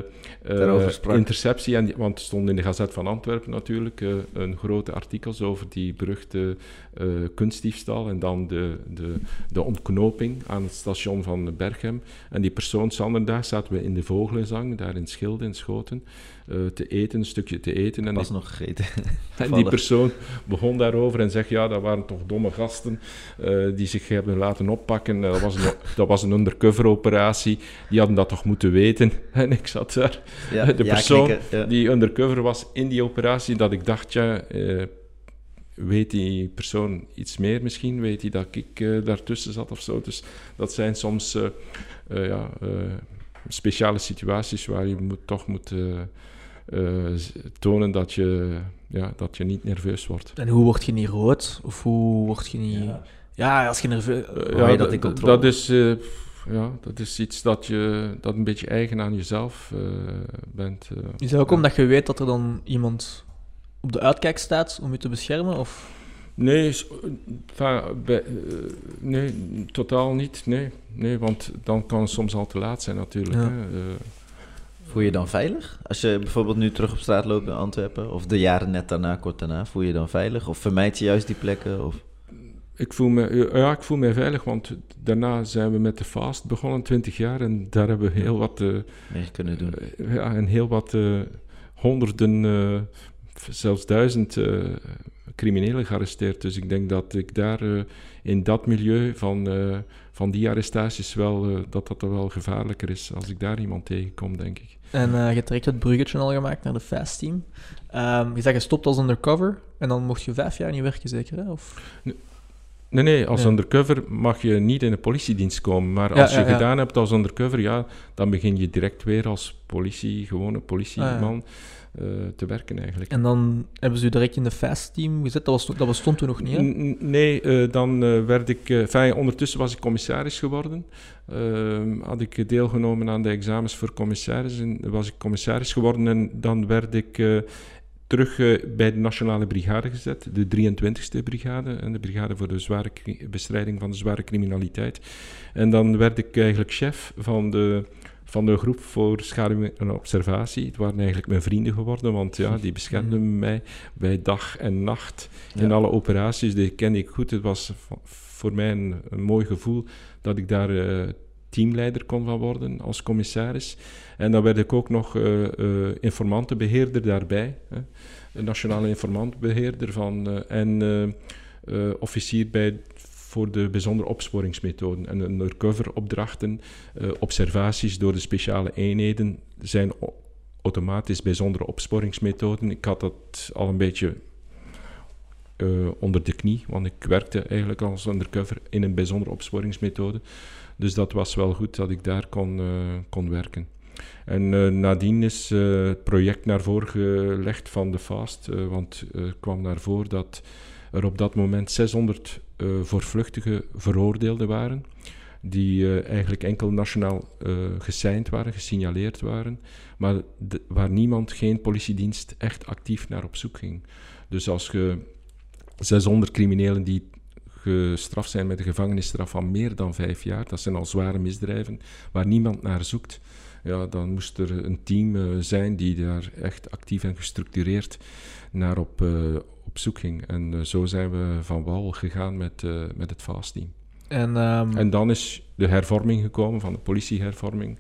interceptie, en want het stond in de Gazet van Antwerpen natuurlijk, een grote artikels over die beruchte kunstdiefstal en dan de, de, de ontknoping aan het station van Berchem. En die persoon, zanderdags, zaten we in de Vogelenzang, daar in Schilde, in Schoten. Eh, te eten, een stukje te eten. En was nog gegeten. *laughs* en die persoon begon daarover en zegt, ja, dat waren toch domme gasten uh, die zich hebben laten oppakken. dat, was een, *laughs* dat was een undercover operatie, die hadden dat toch moeten weten. *laughs* En ik zat daar. Ja, de persoon die undercover was in die operatie, dat ik dacht, ja... Uh, weet die persoon iets meer misschien? Weet hij dat ik uh, daartussen zat of zo? Dus dat zijn soms ja, speciale situaties waar je moet, toch moet tonen dat je, ja, dat je niet nerveus wordt. En hoe word je niet rood? Of hoe word je niet... Ja, ja als je nerveus... Uh, ja, dat, in controle? dat is... Uh, ja, dat is iets dat, je, dat een beetje eigen aan jezelf bent. is dat ook omdat je weet dat er dan iemand op de uitkijk staat om je te beschermen? Of? Nee, bij, nee, totaal niet. Nee, nee, want dan kan het soms al te laat zijn natuurlijk. Ja. Hè. Voel je dan veilig? Als je bijvoorbeeld nu terug op straat loopt in Antwerpen, of de jaren net daarna, kort daarna, voel je je dan veilig? Of vermijd je juist die plekken? Of? Ik voel me, ja, ik voel me veilig, want daarna zijn we met de fast begonnen, 20 jaar, en daar hebben we heel wat... Uh, Mee kunnen doen. Uh, ja, en heel wat uh, honderden, zelfs duizend criminelen gearresteerd. Dus ik denk dat ik daar in dat milieu van van die arrestaties wel, uh, dat dat wel gevaarlijker is als ik daar iemand tegenkom, denk ik. En uh, je trekt het bruggetje al gemaakt naar de Fast Team. Um, je zegt je stopt als undercover en dan mocht je vijf jaar niet werken, zeker? Hè? Of? Nee, nee, als undercover mag je niet in de politiedienst komen. Maar als je gedaan hebt als undercover, ja, dan begin je direct weer als politie, gewone politieman. Ah, uh, te werken eigenlijk. En dan hebben ze u direct in de fast team gezet? Dat, was, dat bestond toen nog niet, hè? Nee, uh, dan uh, werd ik... Enfin, ondertussen was ik commissaris geworden. Ehm, had ik deelgenomen aan de examens voor commissaris. En was ik commissaris geworden en dan werd ik terug bij de Nationale Brigade gezet, de 23e Brigade, en de Brigade voor de zware bestrijding van de zware criminaliteit. En dan werd ik eigenlijk chef van de van de groep voor schaduw en observatie. Het waren eigenlijk mijn vrienden geworden, want ja, die beschermden mm. mij bij dag en nacht in alle operaties. Die kende ik goed. Het was voor mij een, mooi gevoel dat ik daar uh, teamleider kon van worden als commissaris. En dan werd ik ook nog uh, uh, informantenbeheerder daarbij. Hè. Nationale informantbeheerder van, en officier bij voor de bijzondere opsporingsmethoden. En undercover opdrachten, uh, observaties door de speciale eenheden zijn automatisch bijzondere opsporingsmethoden. Ik had dat al een beetje onder de knie, want ik werkte eigenlijk als undercover in een bijzondere opsporingsmethode. Dus dat was wel goed dat ik daar kon, kon werken. En uh, nadien is het project naar voren gelegd van de FAST, want het kwam naar voren dat er op dat moment 600 uh, voorvluchtige veroordeelden waren, die eigenlijk enkel nationaal gesigned waren, gesignaleerd waren, maar waar niemand, geen politiedienst echt actief naar op zoek ging. Dus als je 600 criminelen die gestraft zijn met een gevangenisstraf van meer dan vijf jaar, dat zijn al zware misdrijven, waar niemand naar zoekt, ja, dan moest er een team zijn die daar echt actief en gestructureerd naar op, op zoek ging. En uh, zo zijn we van wal gegaan met, met het FAST-team. En, um... en dan is de hervorming gekomen, van de politiehervorming.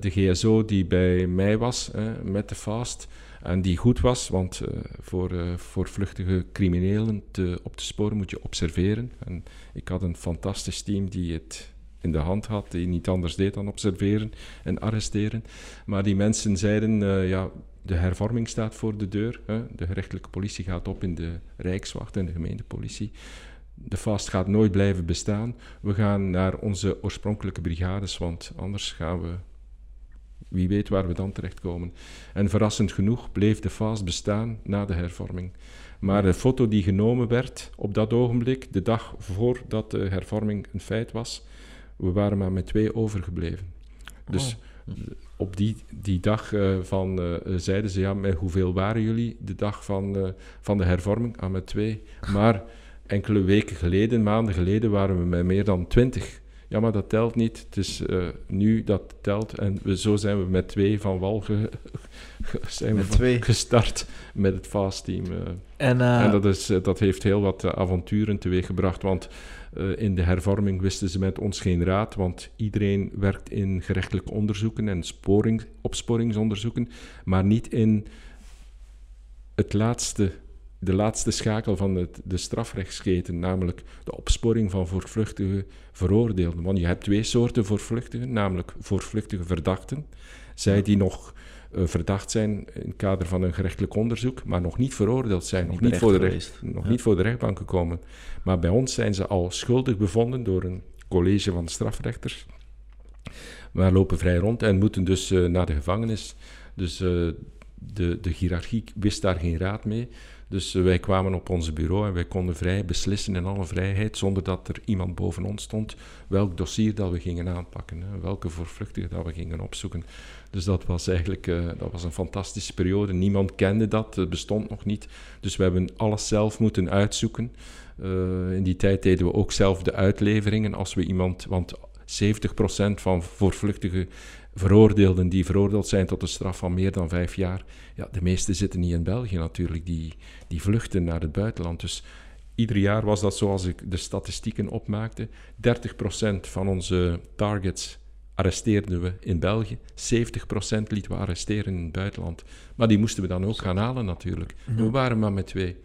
De GSO die bij mij was met de FAST en die goed was, want voor, voor vluchtige criminelen te, op te sporen moet je observeren. En ik had een fantastisch team die het in de hand had, die niet anders deed dan observeren en arresteren. Maar die mensen zeiden, ja, de hervorming staat voor de deur. Hè. De gerechtelijke politie gaat op in de Rijkswacht en de gemeentepolitie. De vast gaat nooit blijven bestaan. We gaan naar onze oorspronkelijke brigades, want anders gaan we. Wie weet waar we dan terechtkomen. En verrassend genoeg bleef de fast bestaan na de hervorming. Maar de foto die genomen werd op dat ogenblik, de dag voordat de hervorming een feit was, we waren maar met twee overgebleven. Dus oh op die, die dag eh, van, eh, zeiden ze, ja, met hoeveel waren jullie de dag van, eh, van de hervorming? Ah, met twee. Maar enkele weken geleden, maanden geleden, waren we met meer dan twintig. Ja, maar dat telt niet. Het is nu dat telt. En we, zo zijn we met twee van wal ge- zijn Met we twee. gestart met het fast-team. eh. En, En dat, is, dat heeft heel wat avonturen teweeggebracht, want eh, in de hervorming wisten ze met ons geen raad, want iedereen werkt in gerechtelijke onderzoeken en sporing, opsporingsonderzoeken, maar niet in het laatste, de laatste schakel van het, de strafrechtsketen, namelijk de opsporing van voorvluchtige veroordeelden. Want je hebt twee soorten voorvluchtigen, namelijk voorvluchtige verdachten, zij die nog verdacht zijn in het kader van een gerechtelijk onderzoek, maar nog niet veroordeeld zijn, nog, Niet voor, de recht, nog Ja. niet voor de rechtbank gekomen. Maar bij ons zijn ze al schuldig bevonden door een college van strafrechters. Maar lopen vrij rond en moeten dus eh, naar de gevangenis. Dus eh, de, de hiërarchie wist daar geen raad mee. Dus eh, wij kwamen op ons bureau en wij konden vrij beslissen in alle vrijheid, zonder dat er iemand boven ons stond, welk dossier dat we gingen aanpakken, hè, welke voorvluchtigen dat we gingen opzoeken. Dus dat was eigenlijk eh, dat was een fantastische periode. Niemand kende dat, het bestond nog niet. Dus we hebben alles zelf moeten uitzoeken. Eh, in die tijd deden we ook zelf de uitleveringen als we iemand, want 70% van voorvluchtige veroordeelden die veroordeeld zijn tot een straf van meer dan vijf jaar, ja, de meeste zitten niet in België natuurlijk, die, die vluchten naar het buitenland. Dus ieder jaar was dat zoals ik de statistieken opmaakte. 30% van onze targets arresteerden we in België, 70% lieten we arresteren in het buitenland. Maar die moesten we dan ook gaan halen natuurlijk. We waren maar met twee.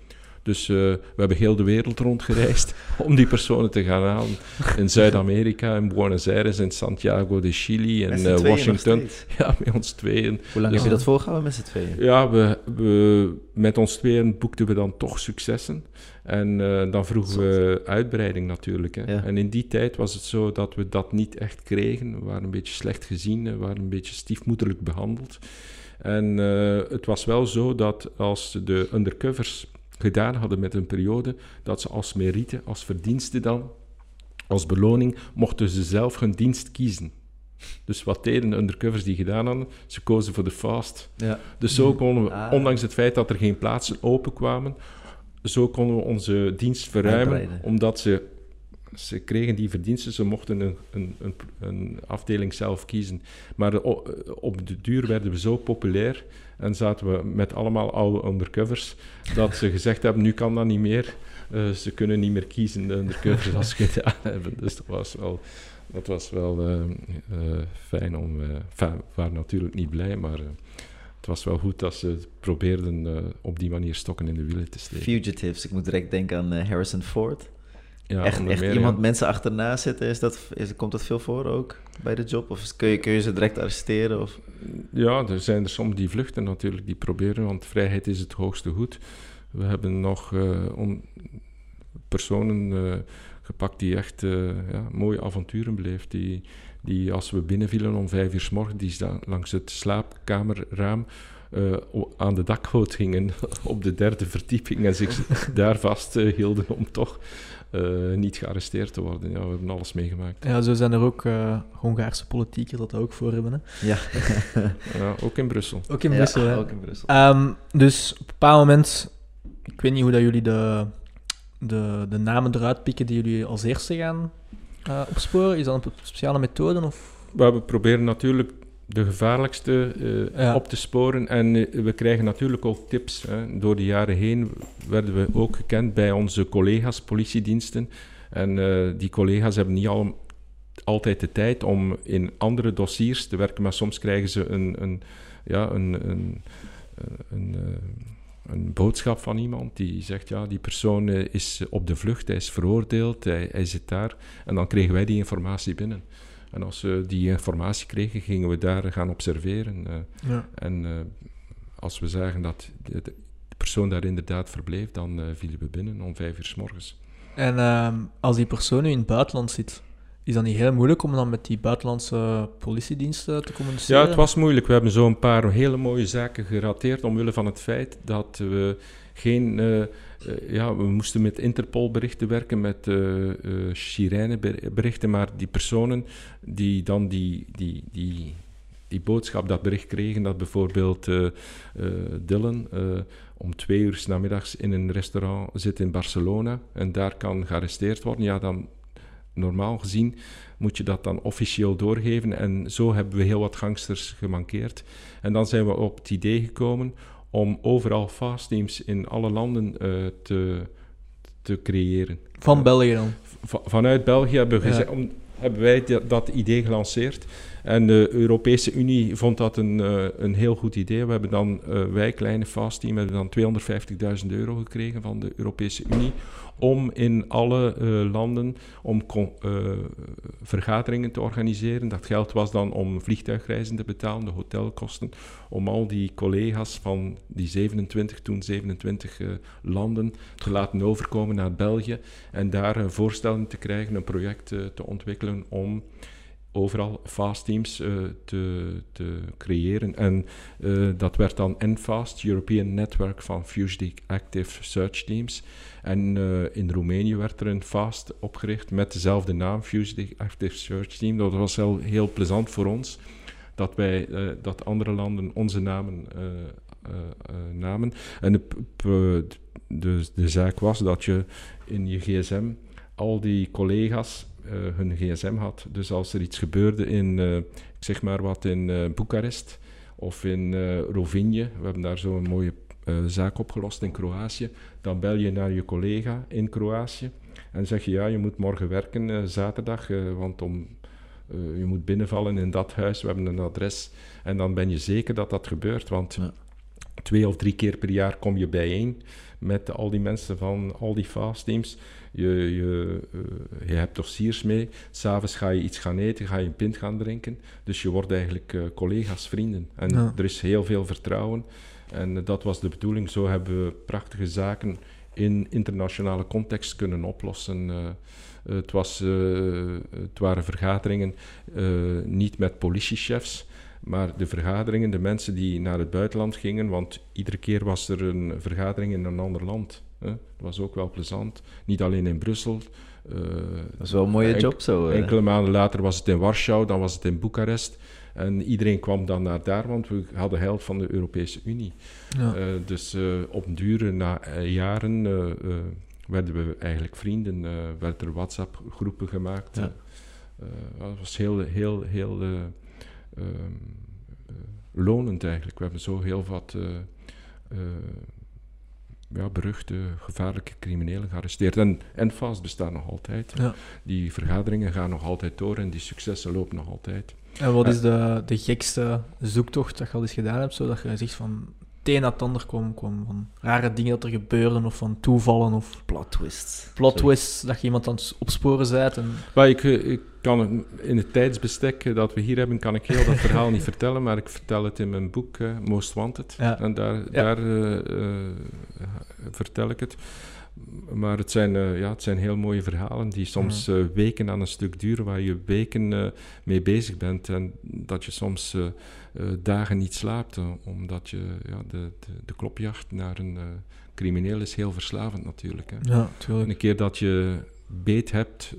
Dus eh, we hebben heel de wereld rondgereisd *laughs* om die personen te gaan halen. In Zuid-Amerika, in Buenos Aires, in Santiago de Chili, eh, tweeën nog Washington. *laughs* Ja, met ons tweeën. Hoe lang Dus- heb je dat volgehouden met z'n tweeën? Ja, we, we, met ons tweeën boekten we dan toch successen. En eh, dan vroegen we uitbreiding natuurlijk. Hè. Ja. En in die tijd was het zo dat we dat niet echt kregen. We waren een beetje slecht gezien, we waren een beetje stiefmoederlijk behandeld. En eh, het was wel zo dat als de undercovers gedaan hadden met een periode, dat ze als merite, als verdienste dan, als beloning, mochten ze zelf hun dienst kiezen. Dus wat deden de undercovers die gedaan hadden? Ze kozen voor de fast. Ja. Dus zo konden we, Ah. ondanks het feit dat er geen plaatsen open kwamen, zo konden we onze dienst verruimen, Uitbreiden. omdat ze, ze kregen die verdiensten, ze mochten een, een, een, een afdeling zelf kiezen. Maar op de duur werden we zo populair en zaten we met allemaal oude undercovers, dat ze gezegd hebben, nu kan dat niet meer. Eh, ze kunnen niet meer kiezen, de undercovers, als ze hebben. Dus dat was wel... Dat was wel eh, eh, fijn om... we waren natuurlijk niet blij, maar het was wel goed dat ze probeerden op die manier stokken in de wielen te steken. Fugitives, ik moet direct denken aan Harrison Ford. Ja, echt echt meer, iemand ja. mensen achterna zitten, is dat, is, komt dat veel voor ook bij de job? Of kun je, kun je ze direct arresteren? Of? Ja, er zijn er soms die vluchten natuurlijk, die proberen, want vrijheid is het hoogste goed. We hebben nog eh, on- personen eh, gepakt die echt eh, ja, mooie avonturen beleefd. Die, die als we binnenvielen om vijf uur s morgens, die langs het slaapkamerraam aan de dakgoot gingen *laughs* op de derde verdieping en zich *laughs* daar vast hielden om toch eh, niet gearresteerd te worden. Ja, we hebben alles meegemaakt. Ja, zo zijn er ook eh Hongaarse politiekers dat dat ook voor hebben. Hè. Ja, *laughs* Ja, ook in Brussel. Ook in Ja, Brussel, hè. ook in Brussel. Ehm, dus op een bepaald moment, ik weet niet hoe dat jullie de, de, de namen eruit pikken die jullie als eerste gaan eh, opsporen. Is dat een speciale methode? Of? We proberen natuurlijk de gevaarlijkste eh, Ja. op te sporen. En eh, we krijgen natuurlijk ook tips. Hè. Door de jaren heen werden we ook gekend bij onze collega's, politiediensten. En eh, die collega's hebben niet al, altijd de tijd om in andere dossiers te werken, maar soms krijgen ze een, een, ja, een, een, een, een boodschap van iemand die zegt, ja, die persoon is op de vlucht, hij is veroordeeld, hij, hij zit daar. En dan kregen wij die informatie binnen. En als we die informatie kregen, gingen we daar gaan observeren. eh, Ja. en eh, als we zagen dat de, de persoon daar inderdaad verbleef, dan eh, vielen we binnen om vijf uur s morgens. En ehm, als die persoon nu in het buitenland zit, is dat niet heel moeilijk om dan met die buitenlandse politiediensten te communiceren? Ja, het was moeilijk. We hebben zo een paar hele mooie zaken gerateerd omwille van het feit dat we geen... eh, ja, we moesten met Interpol-berichten werken, met eh Sirene-berichten, maar die personen die dan die, die, die die boodschap, dat bericht kregen dat bijvoorbeeld uh, Dylan om twee uur namiddags in een restaurant zit in Barcelona en daar kan gearresteerd worden, ja, dan normaal gezien moet je dat dan officieel doorgeven. En zo hebben we heel wat gangsters gemankeerd. En dan zijn we op het idee gekomen om overal fastteams in alle landen te, te creëren. Van België dan? vanuit België hebben, we hebben wij dat idee gelanceerd. En de Europese Unie vond dat een, uh, een heel goed idee. We hebben dan, uh, wij, kleine fast team, hebben dan 250.000 euro gekregen van de Europese Unie om in alle uh, landen om vergaderingen te organiseren. Dat geld was dan om vliegtuigreizen te betalen, de hotelkosten, om al die collega's van die 27, toen 27 landen te laten overkomen naar België en daar een voorstelling te krijgen, een project te ontwikkelen om overal fast teams uh, te, te, creëren. En uh, dat werd dan NFAST, European Network van Fusion Active Search Teams. En uh, in Roemenië werd er een FAST opgericht met dezelfde naam, Fusion Active Search Team. Dat was heel plezant voor ons, dat wij, dat andere landen onze namen namen. En de, de, de zaak was dat je in je gsm al die collega's hun gsm had. Dus als er iets gebeurde in, ik zeg maar wat, in uh, Boekarest of in Rovinje, we hebben daar zo'n mooie zaak opgelost in Kroatië, dan bel je naar je collega in Kroatië en zeg je ja, je moet morgen werken, zaterdag, want om, je moet binnenvallen in dat huis, we hebben een adres. En dan ben je zeker dat dat gebeurt, want ja. twee of drie keer per jaar kom je bijeen met al die mensen van al die fast teams. Je, je, uh, je hebt dossiers mee. S'avonds ga je iets gaan eten, ga je een pint gaan drinken. Dus je wordt eigenlijk uh, collega's, vrienden. En er is heel veel vertrouwen. En uh, dat was de bedoeling. Zo hebben we prachtige zaken in internationale context kunnen oplossen. het, was, het waren vergaderingen niet met politiechefs, maar de vergaderingen, de mensen die naar het buitenland gingen, want iedere keer was er een vergadering in een ander land. Dat was ook wel plezant. Niet alleen in Brussel. Uh, dat is wel een mooie job zo. Uh. Enkele maanden later was het in Warschau, dan was het in Boekarest. En iedereen kwam dan naar daar, want we hadden helft van de Europese Unie. Ja. Uh, dus op een duur, na jaren, werden we eigenlijk vrienden. werden er WhatsApp-groepen gemaakt. Ja. dat was heel, heel, heel ehm, lonend eigenlijk. We hebben zo heel wat ja, beruchte, gevaarlijke criminelen gearresteerd. En, en vast bestaan nog altijd. Ja. Die vergaderingen gaan nog altijd door en die successen lopen nog altijd. En wat is de, de gekste zoektocht dat je al eens gedaan hebt, zodat je zegt van het een naar het ander kwam, kwam van rare dingen dat er gebeuren of van toevallen of... Plot twists. Plot twists, dat je iemand aan het opsporen bent. En... Maar ik, eh, ik kan in het tijdsbestek dat we hier hebben, kan ik heel dat verhaal niet *laughs* vertellen, maar ik vertel het in mijn boek uh, Most Wanted. Ja. En daar, ja. daar uh, vertel ik het. Maar het zijn, ja, het zijn heel mooie verhalen die soms weken aan een stuk duren, waar je weken mee bezig bent en dat je soms dagen niet slaapt, omdat je ja, de, de, de, klopjacht naar een crimineel is heel verslavend natuurlijk. Hè. Ja, tuurlijk. En een keer dat je beet hebt,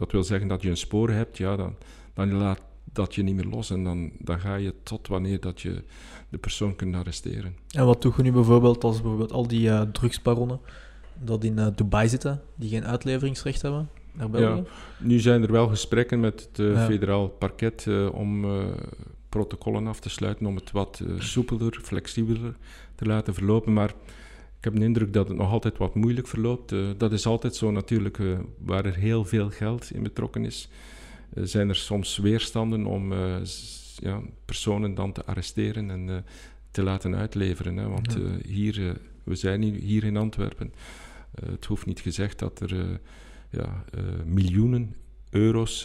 dat wil zeggen dat je een spoor hebt, ja, dan, dan laat dat je niet meer los en dan, dan ga je tot wanneer dat je de persoon kunt arresteren. En wat doe je nu bijvoorbeeld als bijvoorbeeld al die drugsbaronnen dat in uh, Dubai zitten, die geen uitleveringsrecht hebben naar België? Ja, nu zijn er wel gesprekken met het uh, federaal parket om protocollen af te sluiten, om het wat soepeler, flexibeler te laten verlopen. Maar ik heb de indruk dat het nog altijd wat moeilijk verloopt. dat is altijd zo natuurlijk, waar er heel veel geld in betrokken is. zijn er soms weerstanden om ja, personen dan te arresteren en te laten uitleveren. Hè? Want hier, we zijn hier in Antwerpen. Eh, het hoeft niet gezegd dat er eh, ja, eh, miljoenen euro's,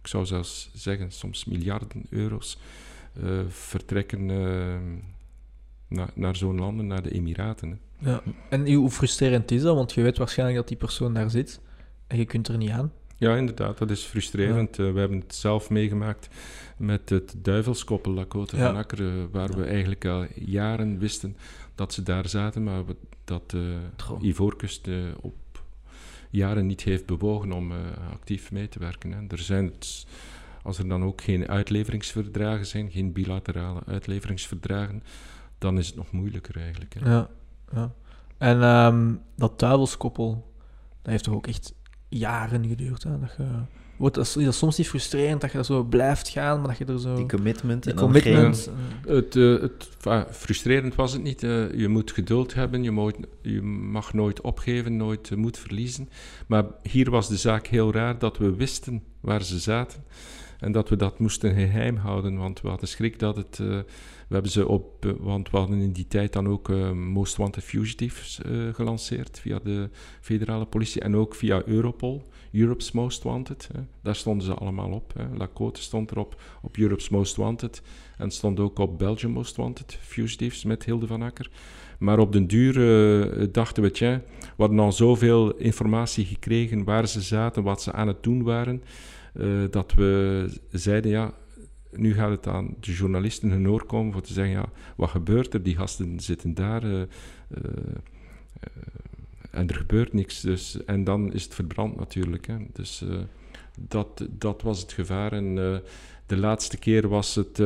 ik zou zelfs zeggen soms miljarden euro's, vertrekken naar, naar zo'n landen, naar de Emiraten. Ja. En hoe frustrerend is dat? Want je weet waarschijnlijk dat die persoon daar zit en je kunt er niet aan. Ja, inderdaad, dat is frustrerend. we hebben het zelf meegemaakt met het duivelskoppel Lakota van Akker, waar we eigenlijk al jaren wisten dat ze daar zaten, maar dat uh, Ivoorkust uh, op jaren niet heeft bewogen om actief mee te werken. Hè. Er zijn het als er dan ook geen uitleveringsverdragen zijn, geen bilaterale uitleveringsverdragen, dan is het nog moeilijker eigenlijk. Hè. Ja, ja. En ehm, dat duivelskoppel, dat heeft toch ook echt jaren geduurd. Hè? Dat je, wordt, dat is, dat soms niet frustrerend dat je dat zo blijft gaan, maar dat je er zo... Die commitment die en dan commitment... Het, eh, het, frustrerend was het niet. eh, je moet geduld hebben, je, moet, je mag nooit opgeven, nooit eh, moed verliezen. Maar hier was de zaak heel raar dat we wisten waar ze zaten. En dat we dat moesten geheim houden, want we hadden schrik dat het... we hebben ze op... eh, want we hadden in die tijd dan ook eh, Most Wanted Fugitives eh, gelanceerd via de federale politie en ook via Europol. Europe's Most Wanted. Hè. Daar stonden ze allemaal op. Hè. Lacote stond erop, op Europe's Most Wanted. En stond ook op Belgium Most Wanted, Fugitives met Hilde van Akker. Maar op den duur dachten we, tja, we hadden al zoveel informatie gekregen waar ze zaten, wat ze aan het doen waren, dat we zeiden, ja, nu gaat het aan de journalisten hun oor komen voor te zeggen, ja, wat gebeurt er? Die gasten zitten daar eh, eh, eh, en er gebeurt niks. Dus, en dan is het verbrand natuurlijk. Hè. Dus dat, dat was het gevaar. En de laatste keer was het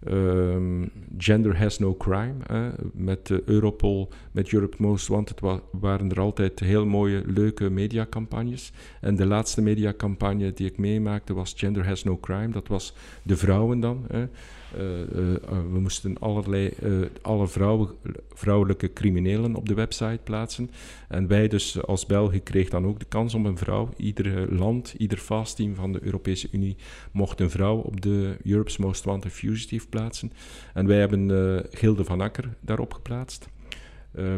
eh, ehm, Gender Has No Crime. Hè. Met de Europol, met Europe Most Wanted wa- waren er altijd heel mooie, leuke mediacampagnes. En de laatste mediacampagne die ik meemaakte was Gender Has No Crime. Dat was de vrouwen dan. Hè. Eh, eh, eh, we moesten allerlei, alle vrouwen, vrouwelijke criminelen op de website plaatsen. En wij dus als België kreeg dan ook de kans om een vrouw. Ieder land, ieder fast-team van de Europese Unie mocht een vrouw op de Europe's Most Wanted Fugitive plaatsen. En wij hebben Gilde van Akker daarop geplaatst.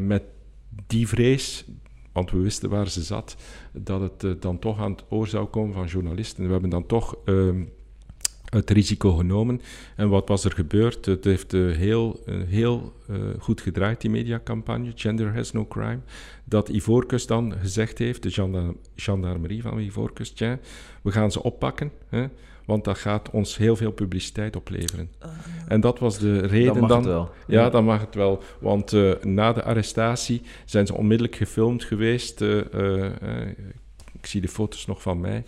Met die vrees, want we wisten waar ze zat, dat het dan toch aan het oor zou komen van journalisten. We hebben dan toch ehm, het risico genomen. En wat was er gebeurd? Het heeft eh, heel, eh, heel eh, goed gedraaid, die mediacampagne, Gender Has No Crime. Dat Ivoorkust dan gezegd heeft, de genda- gendarmerie van Ivoorkust, ja, we gaan ze oppakken, hè, want dat gaat ons heel veel publiciteit opleveren. En dat was de reden Dan mag dan... het wel. Ja, dan mag het wel. Want eh, na de arrestatie zijn ze onmiddellijk gefilmd geweest. eh, eh, eh, ik zie de foto's nog van mij.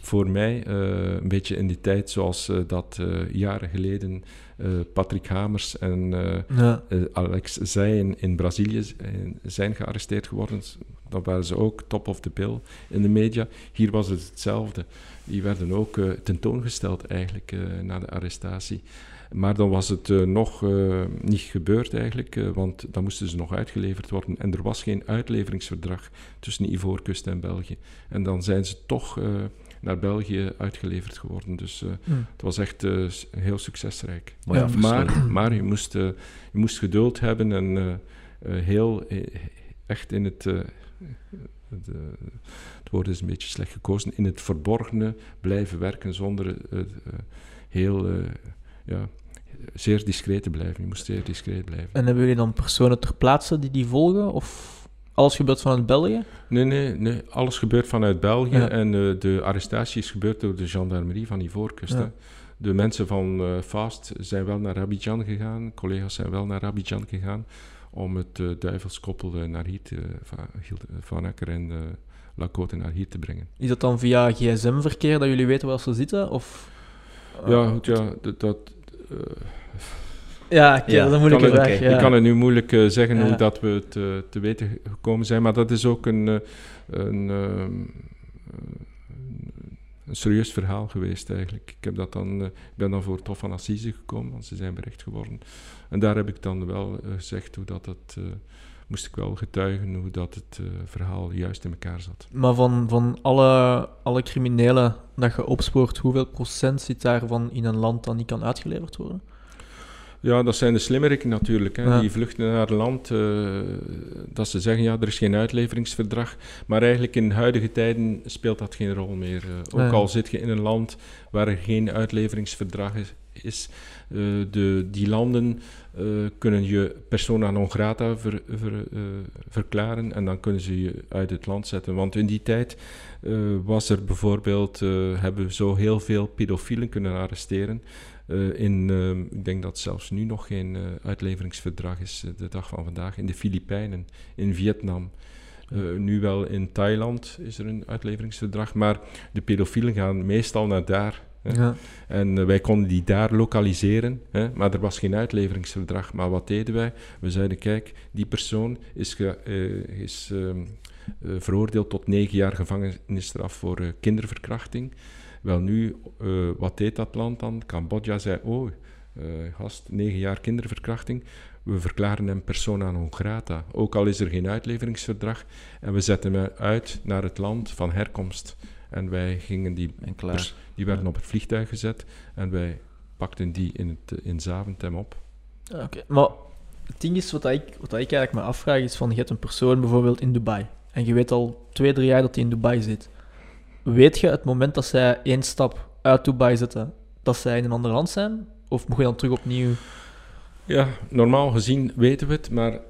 Voor mij, eh, een beetje in die tijd zoals eh, dat eh, jaren geleden Patrick Hamers en Ja. Alex Zijen in Brazilië zijn gearresteerd geworden. Dan waren ze ook top of the bill in de media. Hier was het hetzelfde. Die werden ook tentoongesteld eigenlijk na de arrestatie. Maar dan was het eh, nog eh, niet gebeurd eigenlijk, eh, want dan moesten ze nog uitgeleverd worden. En er was geen uitleveringsverdrag tussen Ivoorkust en België. En dan zijn ze toch eh, naar België uitgeleverd geworden. Dus eh, Hm. het was echt eh, heel succesrijk. Ja. Maar, maar je, moest, je moest geduld hebben en eh, eh, heel echt in het. eh, het, het woord is een beetje slecht gekozen. In het verborgene blijven werken zonder eh, eh, heel. Ja, zeer discreet te blijven. Je moest zeer discreet blijven. En hebben jullie dan personen ter plaatse die die volgen? Of alles gebeurt vanuit België? Nee, nee, nee. Alles gebeurt vanuit België Ja. en eh, de arrestatie is gebeurd door de gendarmerie van Ivoorkust. Ja. De mensen van eh, Fast zijn wel naar Abidjan gegaan, collega's zijn wel naar Abidjan gegaan om het eh, duivelskoppel naar hier van, Van Akker en Lacote naar hier te brengen. Is dat dan via gsm-verkeer dat jullie weten waar ze zitten? Of, ja, goed, ja, dat... dat Ja, oké, Ja, dat is een kan moeilijke het- vraag. ja. Ik kan het nu moeilijk eh, zeggen Ja. hoe dat we het eh, te weten gekomen zijn, maar dat is ook een, eh, een, ehm, een serieus verhaal geweest eigenlijk. Ik, heb dat dan, eh, ik ben dan voor het Hof van Assise gekomen, want ze zijn berecht geworden. En daar heb ik dan wel eh, gezegd hoe dat het, eh, moest ik wel getuigen, hoe dat het eh, verhaal juist in elkaar zat. Maar van, van alle, alle criminelen dat je opspoort, hoeveel procent zit daarvan in een land dat niet kan uitgeleverd worden? Ja, dat zijn de slimmeriken natuurlijk. Hè. Ja. Die vluchten naar land eh, dat ze zeggen, ja, er is geen uitleveringsverdrag. Maar eigenlijk in huidige tijden speelt dat geen rol meer. Eh, ook Ja. al zit je in een land waar er geen uitleveringsverdrag is, is eh, de, die landen eh, kunnen je persona non grata ver- eh, verklaren en dan kunnen ze je uit het land zetten. Want in die tijd was er bijvoorbeeld, hebben we zo heel veel pedofielen kunnen arresteren. In, ik denk dat zelfs nu nog geen uitleveringsverdrag is, de dag van vandaag. In de Filipijnen, in Vietnam. Nu wel in Thailand is er een uitleveringsverdrag, maar de pedofielen gaan meestal naar daar. Hè. Ja. En eh, wij konden die daar lokaliseren, hè, maar er was geen uitleveringsverdrag. Maar wat deden wij? We zeiden, kijk, die persoon is, ge- eh, is ehm, eh, veroordeeld tot negen jaar gevangenisstraf voor eh, kinderverkrachting. Wel nu, eh, wat deed dat land dan? Cambodja zei, oh, eh, gast, negen jaar kinderverkrachting. We verklaren hem persona non grata, ook al is er geen uitleveringsverdrag. En we zetten hem uit naar het land van herkomst. En wij gingen die En klaar. Die werden op het vliegtuig gezet en wij pakten die in, het, in Zaventem op. Ja, Oké, maar het ding is, wat ik, wat ik eigenlijk me afvraag, is van, je hebt een persoon bijvoorbeeld in Dubai. En je weet al twee, drie jaar dat hij in Dubai zit. Weet je het moment dat zij één stap uit Dubai zetten, dat zij in een ander land zijn? Of moet je dan terug opnieuw... Ja, normaal gezien weten we het, maar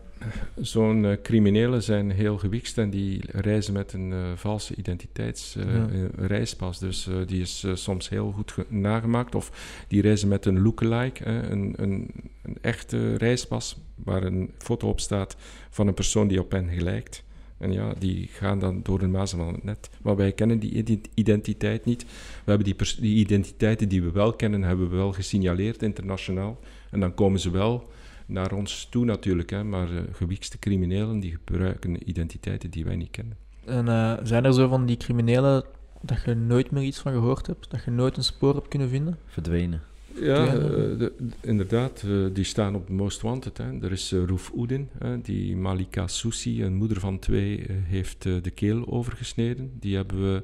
zo'n eh, criminelen zijn heel gewikst en die reizen met een eh, valse identiteitsreispas. dus eh, die is soms heel goed ge- nagemaakt. Of die reizen met een lookalike, hè, een, een, een echte reispas waar een foto op staat van een persoon die op hen gelijkt. En ja, die gaan dan door de mazen van het net. Maar wij kennen die ide- identiteit niet. We hebben die identiteiten die we wel kennen, hebben we wel gesignaleerd internationaal. En dan komen ze wel naar ons toe natuurlijk. Hè. Maar eh gewiekste criminelen die gebruiken identiteiten die wij niet kennen. En eh, zijn er zo van die criminelen dat je nooit meer iets van gehoord hebt? Dat je nooit een spoor hebt kunnen vinden? Verdwenen. Ja, eh, de- inderdaad. eh, die staan op de Most Wanted. Hè. Er is uh, Roef Oeden, hè, die Malika Soussi, een moeder van twee, heeft de keel overgesneden. Die hebben we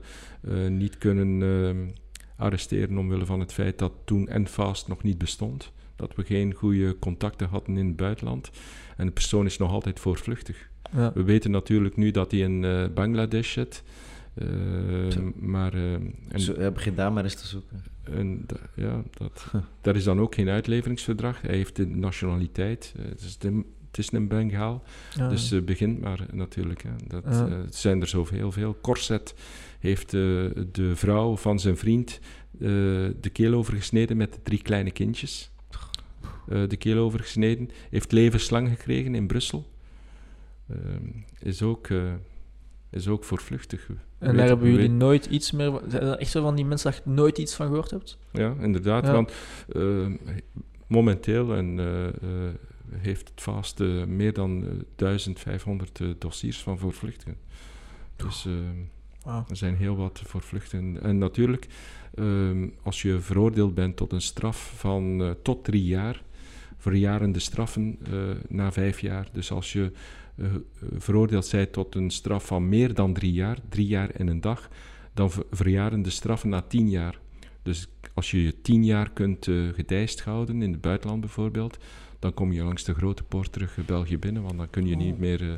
eh, niet kunnen ehm, arresteren omwille van het feit dat toen Enfast nog niet bestond. Dat we geen goede contacten hadden in het buitenland. En de persoon is nog altijd voortvluchtig. Ja. We weten natuurlijk nu dat hij in eh, Bangladesh zit. Eh, maar eh, en, Zo, ja, begin daar maar eens te zoeken. en da- ja, dat, daar is dan ook geen uitleveringsverdrag. Hij heeft de nationaliteit. het, is de, het is een Bengaal. Ja. Dus begint maar natuurlijk. Hè. Dat, het zijn er zoveel. Veel. Corset heeft de vrouw van zijn vriend de keel overgesneden met de drie kleine kindjes. Eh, de keel overgesneden. Heeft levenslang gekregen in Brussel. Ehm, is, ook, eh, is ook voorvluchtig. En daar hebben jullie nooit iets meer... Zijn er echt zo van die mensen dat je nooit iets van gehoord hebt? Ja, inderdaad. Ja. Want eh, momenteel en, eh, heeft het vast meer dan eh, 1500 eh, dossiers van voorvluchtigen. Dus er zijn heel wat voorvluchtigen. En natuurlijk, ehm, als je veroordeeld bent tot een straf van eh, tot drie jaar, verjaren de straffen eh, na vijf jaar. Dus als je eh, veroordeeld bent tot een straf van meer dan drie jaar, drie jaar en een dag, dan ver- verjaren de straffen na tien jaar. Dus als je je tien jaar kunt gedijst houden, in het buitenland bijvoorbeeld, dan kom je langs de grote poort terug België binnen, want dan kun je niet Oh. meer eh,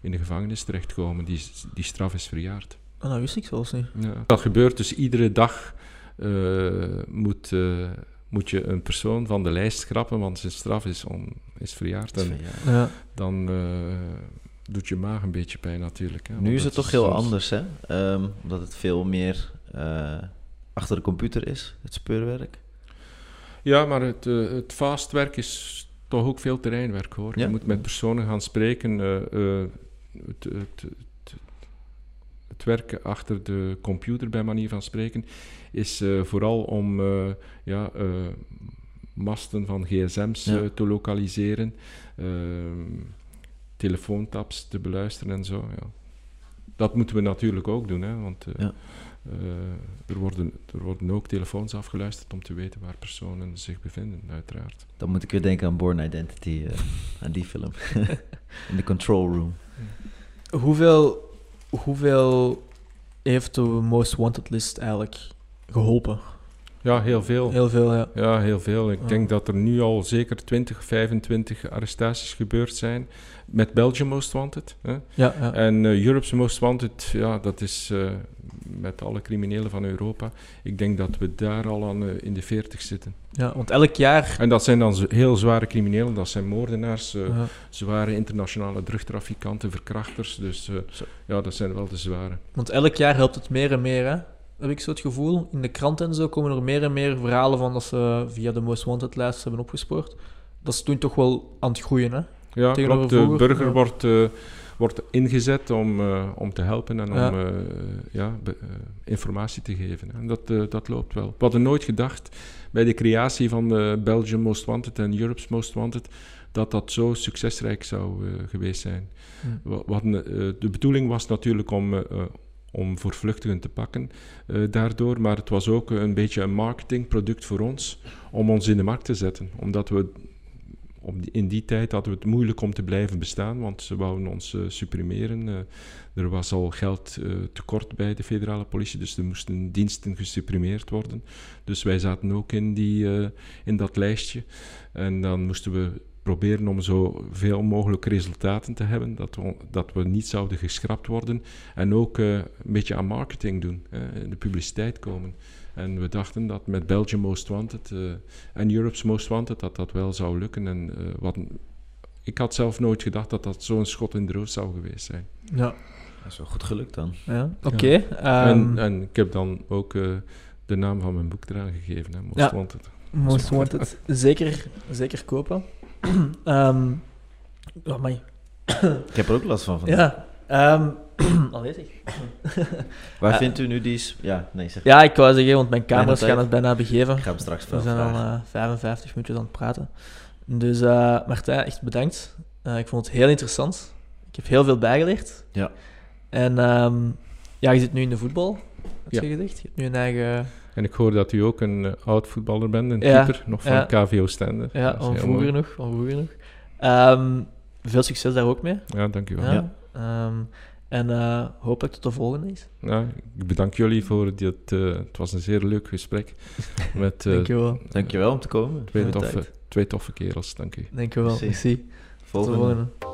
in de gevangenis terechtkomen. Die, die straf is verjaard. Oh, dat wist ik zelfs niet. Ja. Dat gebeurt dus iedere dag eh, moet, eh, moet je een persoon van de lijst schrappen, want zijn straf is, on, is verjaard. En ja. Dan eh, doet je maag een beetje pijn natuurlijk. Hè, Nu is het toch heel soms- anders, hè? Ehm, omdat het veel meer eh, achter de computer is, het speurwerk. Ja, maar het, het fastwerk is toch ook veel terreinwerk hoor. Ja? Je moet met personen gaan spreken. eh, eh, het, het, het, werken achter de computer, bij manier van spreken, is eh, vooral om eh, ja, eh, masten van gsm's Ja. te lokaliseren, ehm, telefoontaps te beluisteren en zo. Ja. Dat moeten we natuurlijk ook doen, hè, want eh, Ja. eh, er, worden, er worden ook telefoons afgeluisterd om te weten waar personen zich bevinden, uiteraard. Dan moet ik weer denken aan Born Identity, eh, aan die film. *laughs* In de control room. Hoeveel, hoeveel heeft de Most Wanted list eigenlijk geholpen? Ja, heel veel. Heel veel, ja. Ja, heel veel. Ik Ja. denk dat er nu al zeker 20, 25 arrestaties gebeurd zijn met Belgium Most Wanted. Hè? Ja, ja. En eh, Europe's Most Wanted, ja, dat is eh, met alle criminelen van Europa. Ik denk dat we daar al aan eh, in de 40 zitten. ja want elk jaar... En dat zijn dan heel zware criminelen. Dat zijn moordenaars, eh, Ja. zware internationale drugtrafikanten, verkrachters. Dus eh, ja, dat zijn wel de zware. Want elk jaar helpt het meer en meer, hè? Heb ik zo het gevoel. In de krant en zo komen er meer en meer verhalen van dat ze via de Most Wanted lijst hebben opgespoord. Dat is toen toch wel aan het groeien, hè? Ja, klopt. De burger ja. wordt, wordt ingezet om, eh, om te helpen en om Ja. eh, ja, be- eh, informatie te geven. En dat, dat loopt wel. We hadden nooit gedacht bij de creatie van de Belgium Most Wanted en Europe's Most Wanted dat dat zo succesrijk zou geweest zijn. We, we hadden, eh, de bedoeling was natuurlijk om, om voor vluchtigen te pakken daardoor, maar het was ook een beetje een marketingproduct voor ons om ons in de markt te zetten. Omdat we in die tijd hadden we het moeilijk om te blijven bestaan, want ze wouden ons eh, supprimeren. Eh, er was al geld eh, tekort bij de federale politie, dus er moesten diensten gesupprimeerd worden. Dus wij zaten ook in, die, in dat lijstje. En dan moesten we proberen om zo veel mogelijk resultaten te hebben, dat we, dat we niet zouden geschrapt worden. En ook een beetje aan marketing doen, in de publiciteit komen. En we dachten dat met Belgium Most Wanted eh, en Europe's Most Wanted dat dat wel zou lukken. En eh, wat, ik had zelf nooit gedacht dat dat zo'n schot in de roos zou geweest zijn. Ja, Dat is wel goed gelukt dan. ja. oké. ehm, en, en ik heb dan ook eh, de naam van mijn boek eraan gegeven, hè, Most Ja. Wanted. Most Wanted. Zeker, zeker kopen. *clears throat* Ehm oh, my. Ik heb er ook last van. vandaag. Ja. Ehm *clears throat* allee zeg. *coughs* Waar Eh, vindt u nu die... Ja, nee, zeg. Ja, ik wou zeggen, want mijn camera's gaan het bijna begeven. Ik ga hem straks We zijn al vragen. eh, 55 minuutjes aan het praten. Dus eh Martijn, echt bedankt. Eh, ik vond het heel interessant. Ik heb heel veel bijgeleerd. Ja. En ehm, ja, je zit nu in de voetbal, heb Ja. je gezegd. Je hebt nu een eigen... En ik hoor dat u ook een oud voetballer bent, een Ja, keeper, nog van ja. KVO Stender. Ja, van vroeger nog. Van vroeger nog. Ehm, veel succes daar ook mee. Ja, dank u wel. Ehm, en eh, hopelijk tot de volgende is. Ja, ik bedank jullie voor dit. eh, het was een zeer leuk gesprek *laughs* met eh, Dankjewel. Dankjewel om te komen. twee, toffe, twee toffe kerels. Dank u. Dankjewel. Merci. Merci. Tot de Volgende. volgende.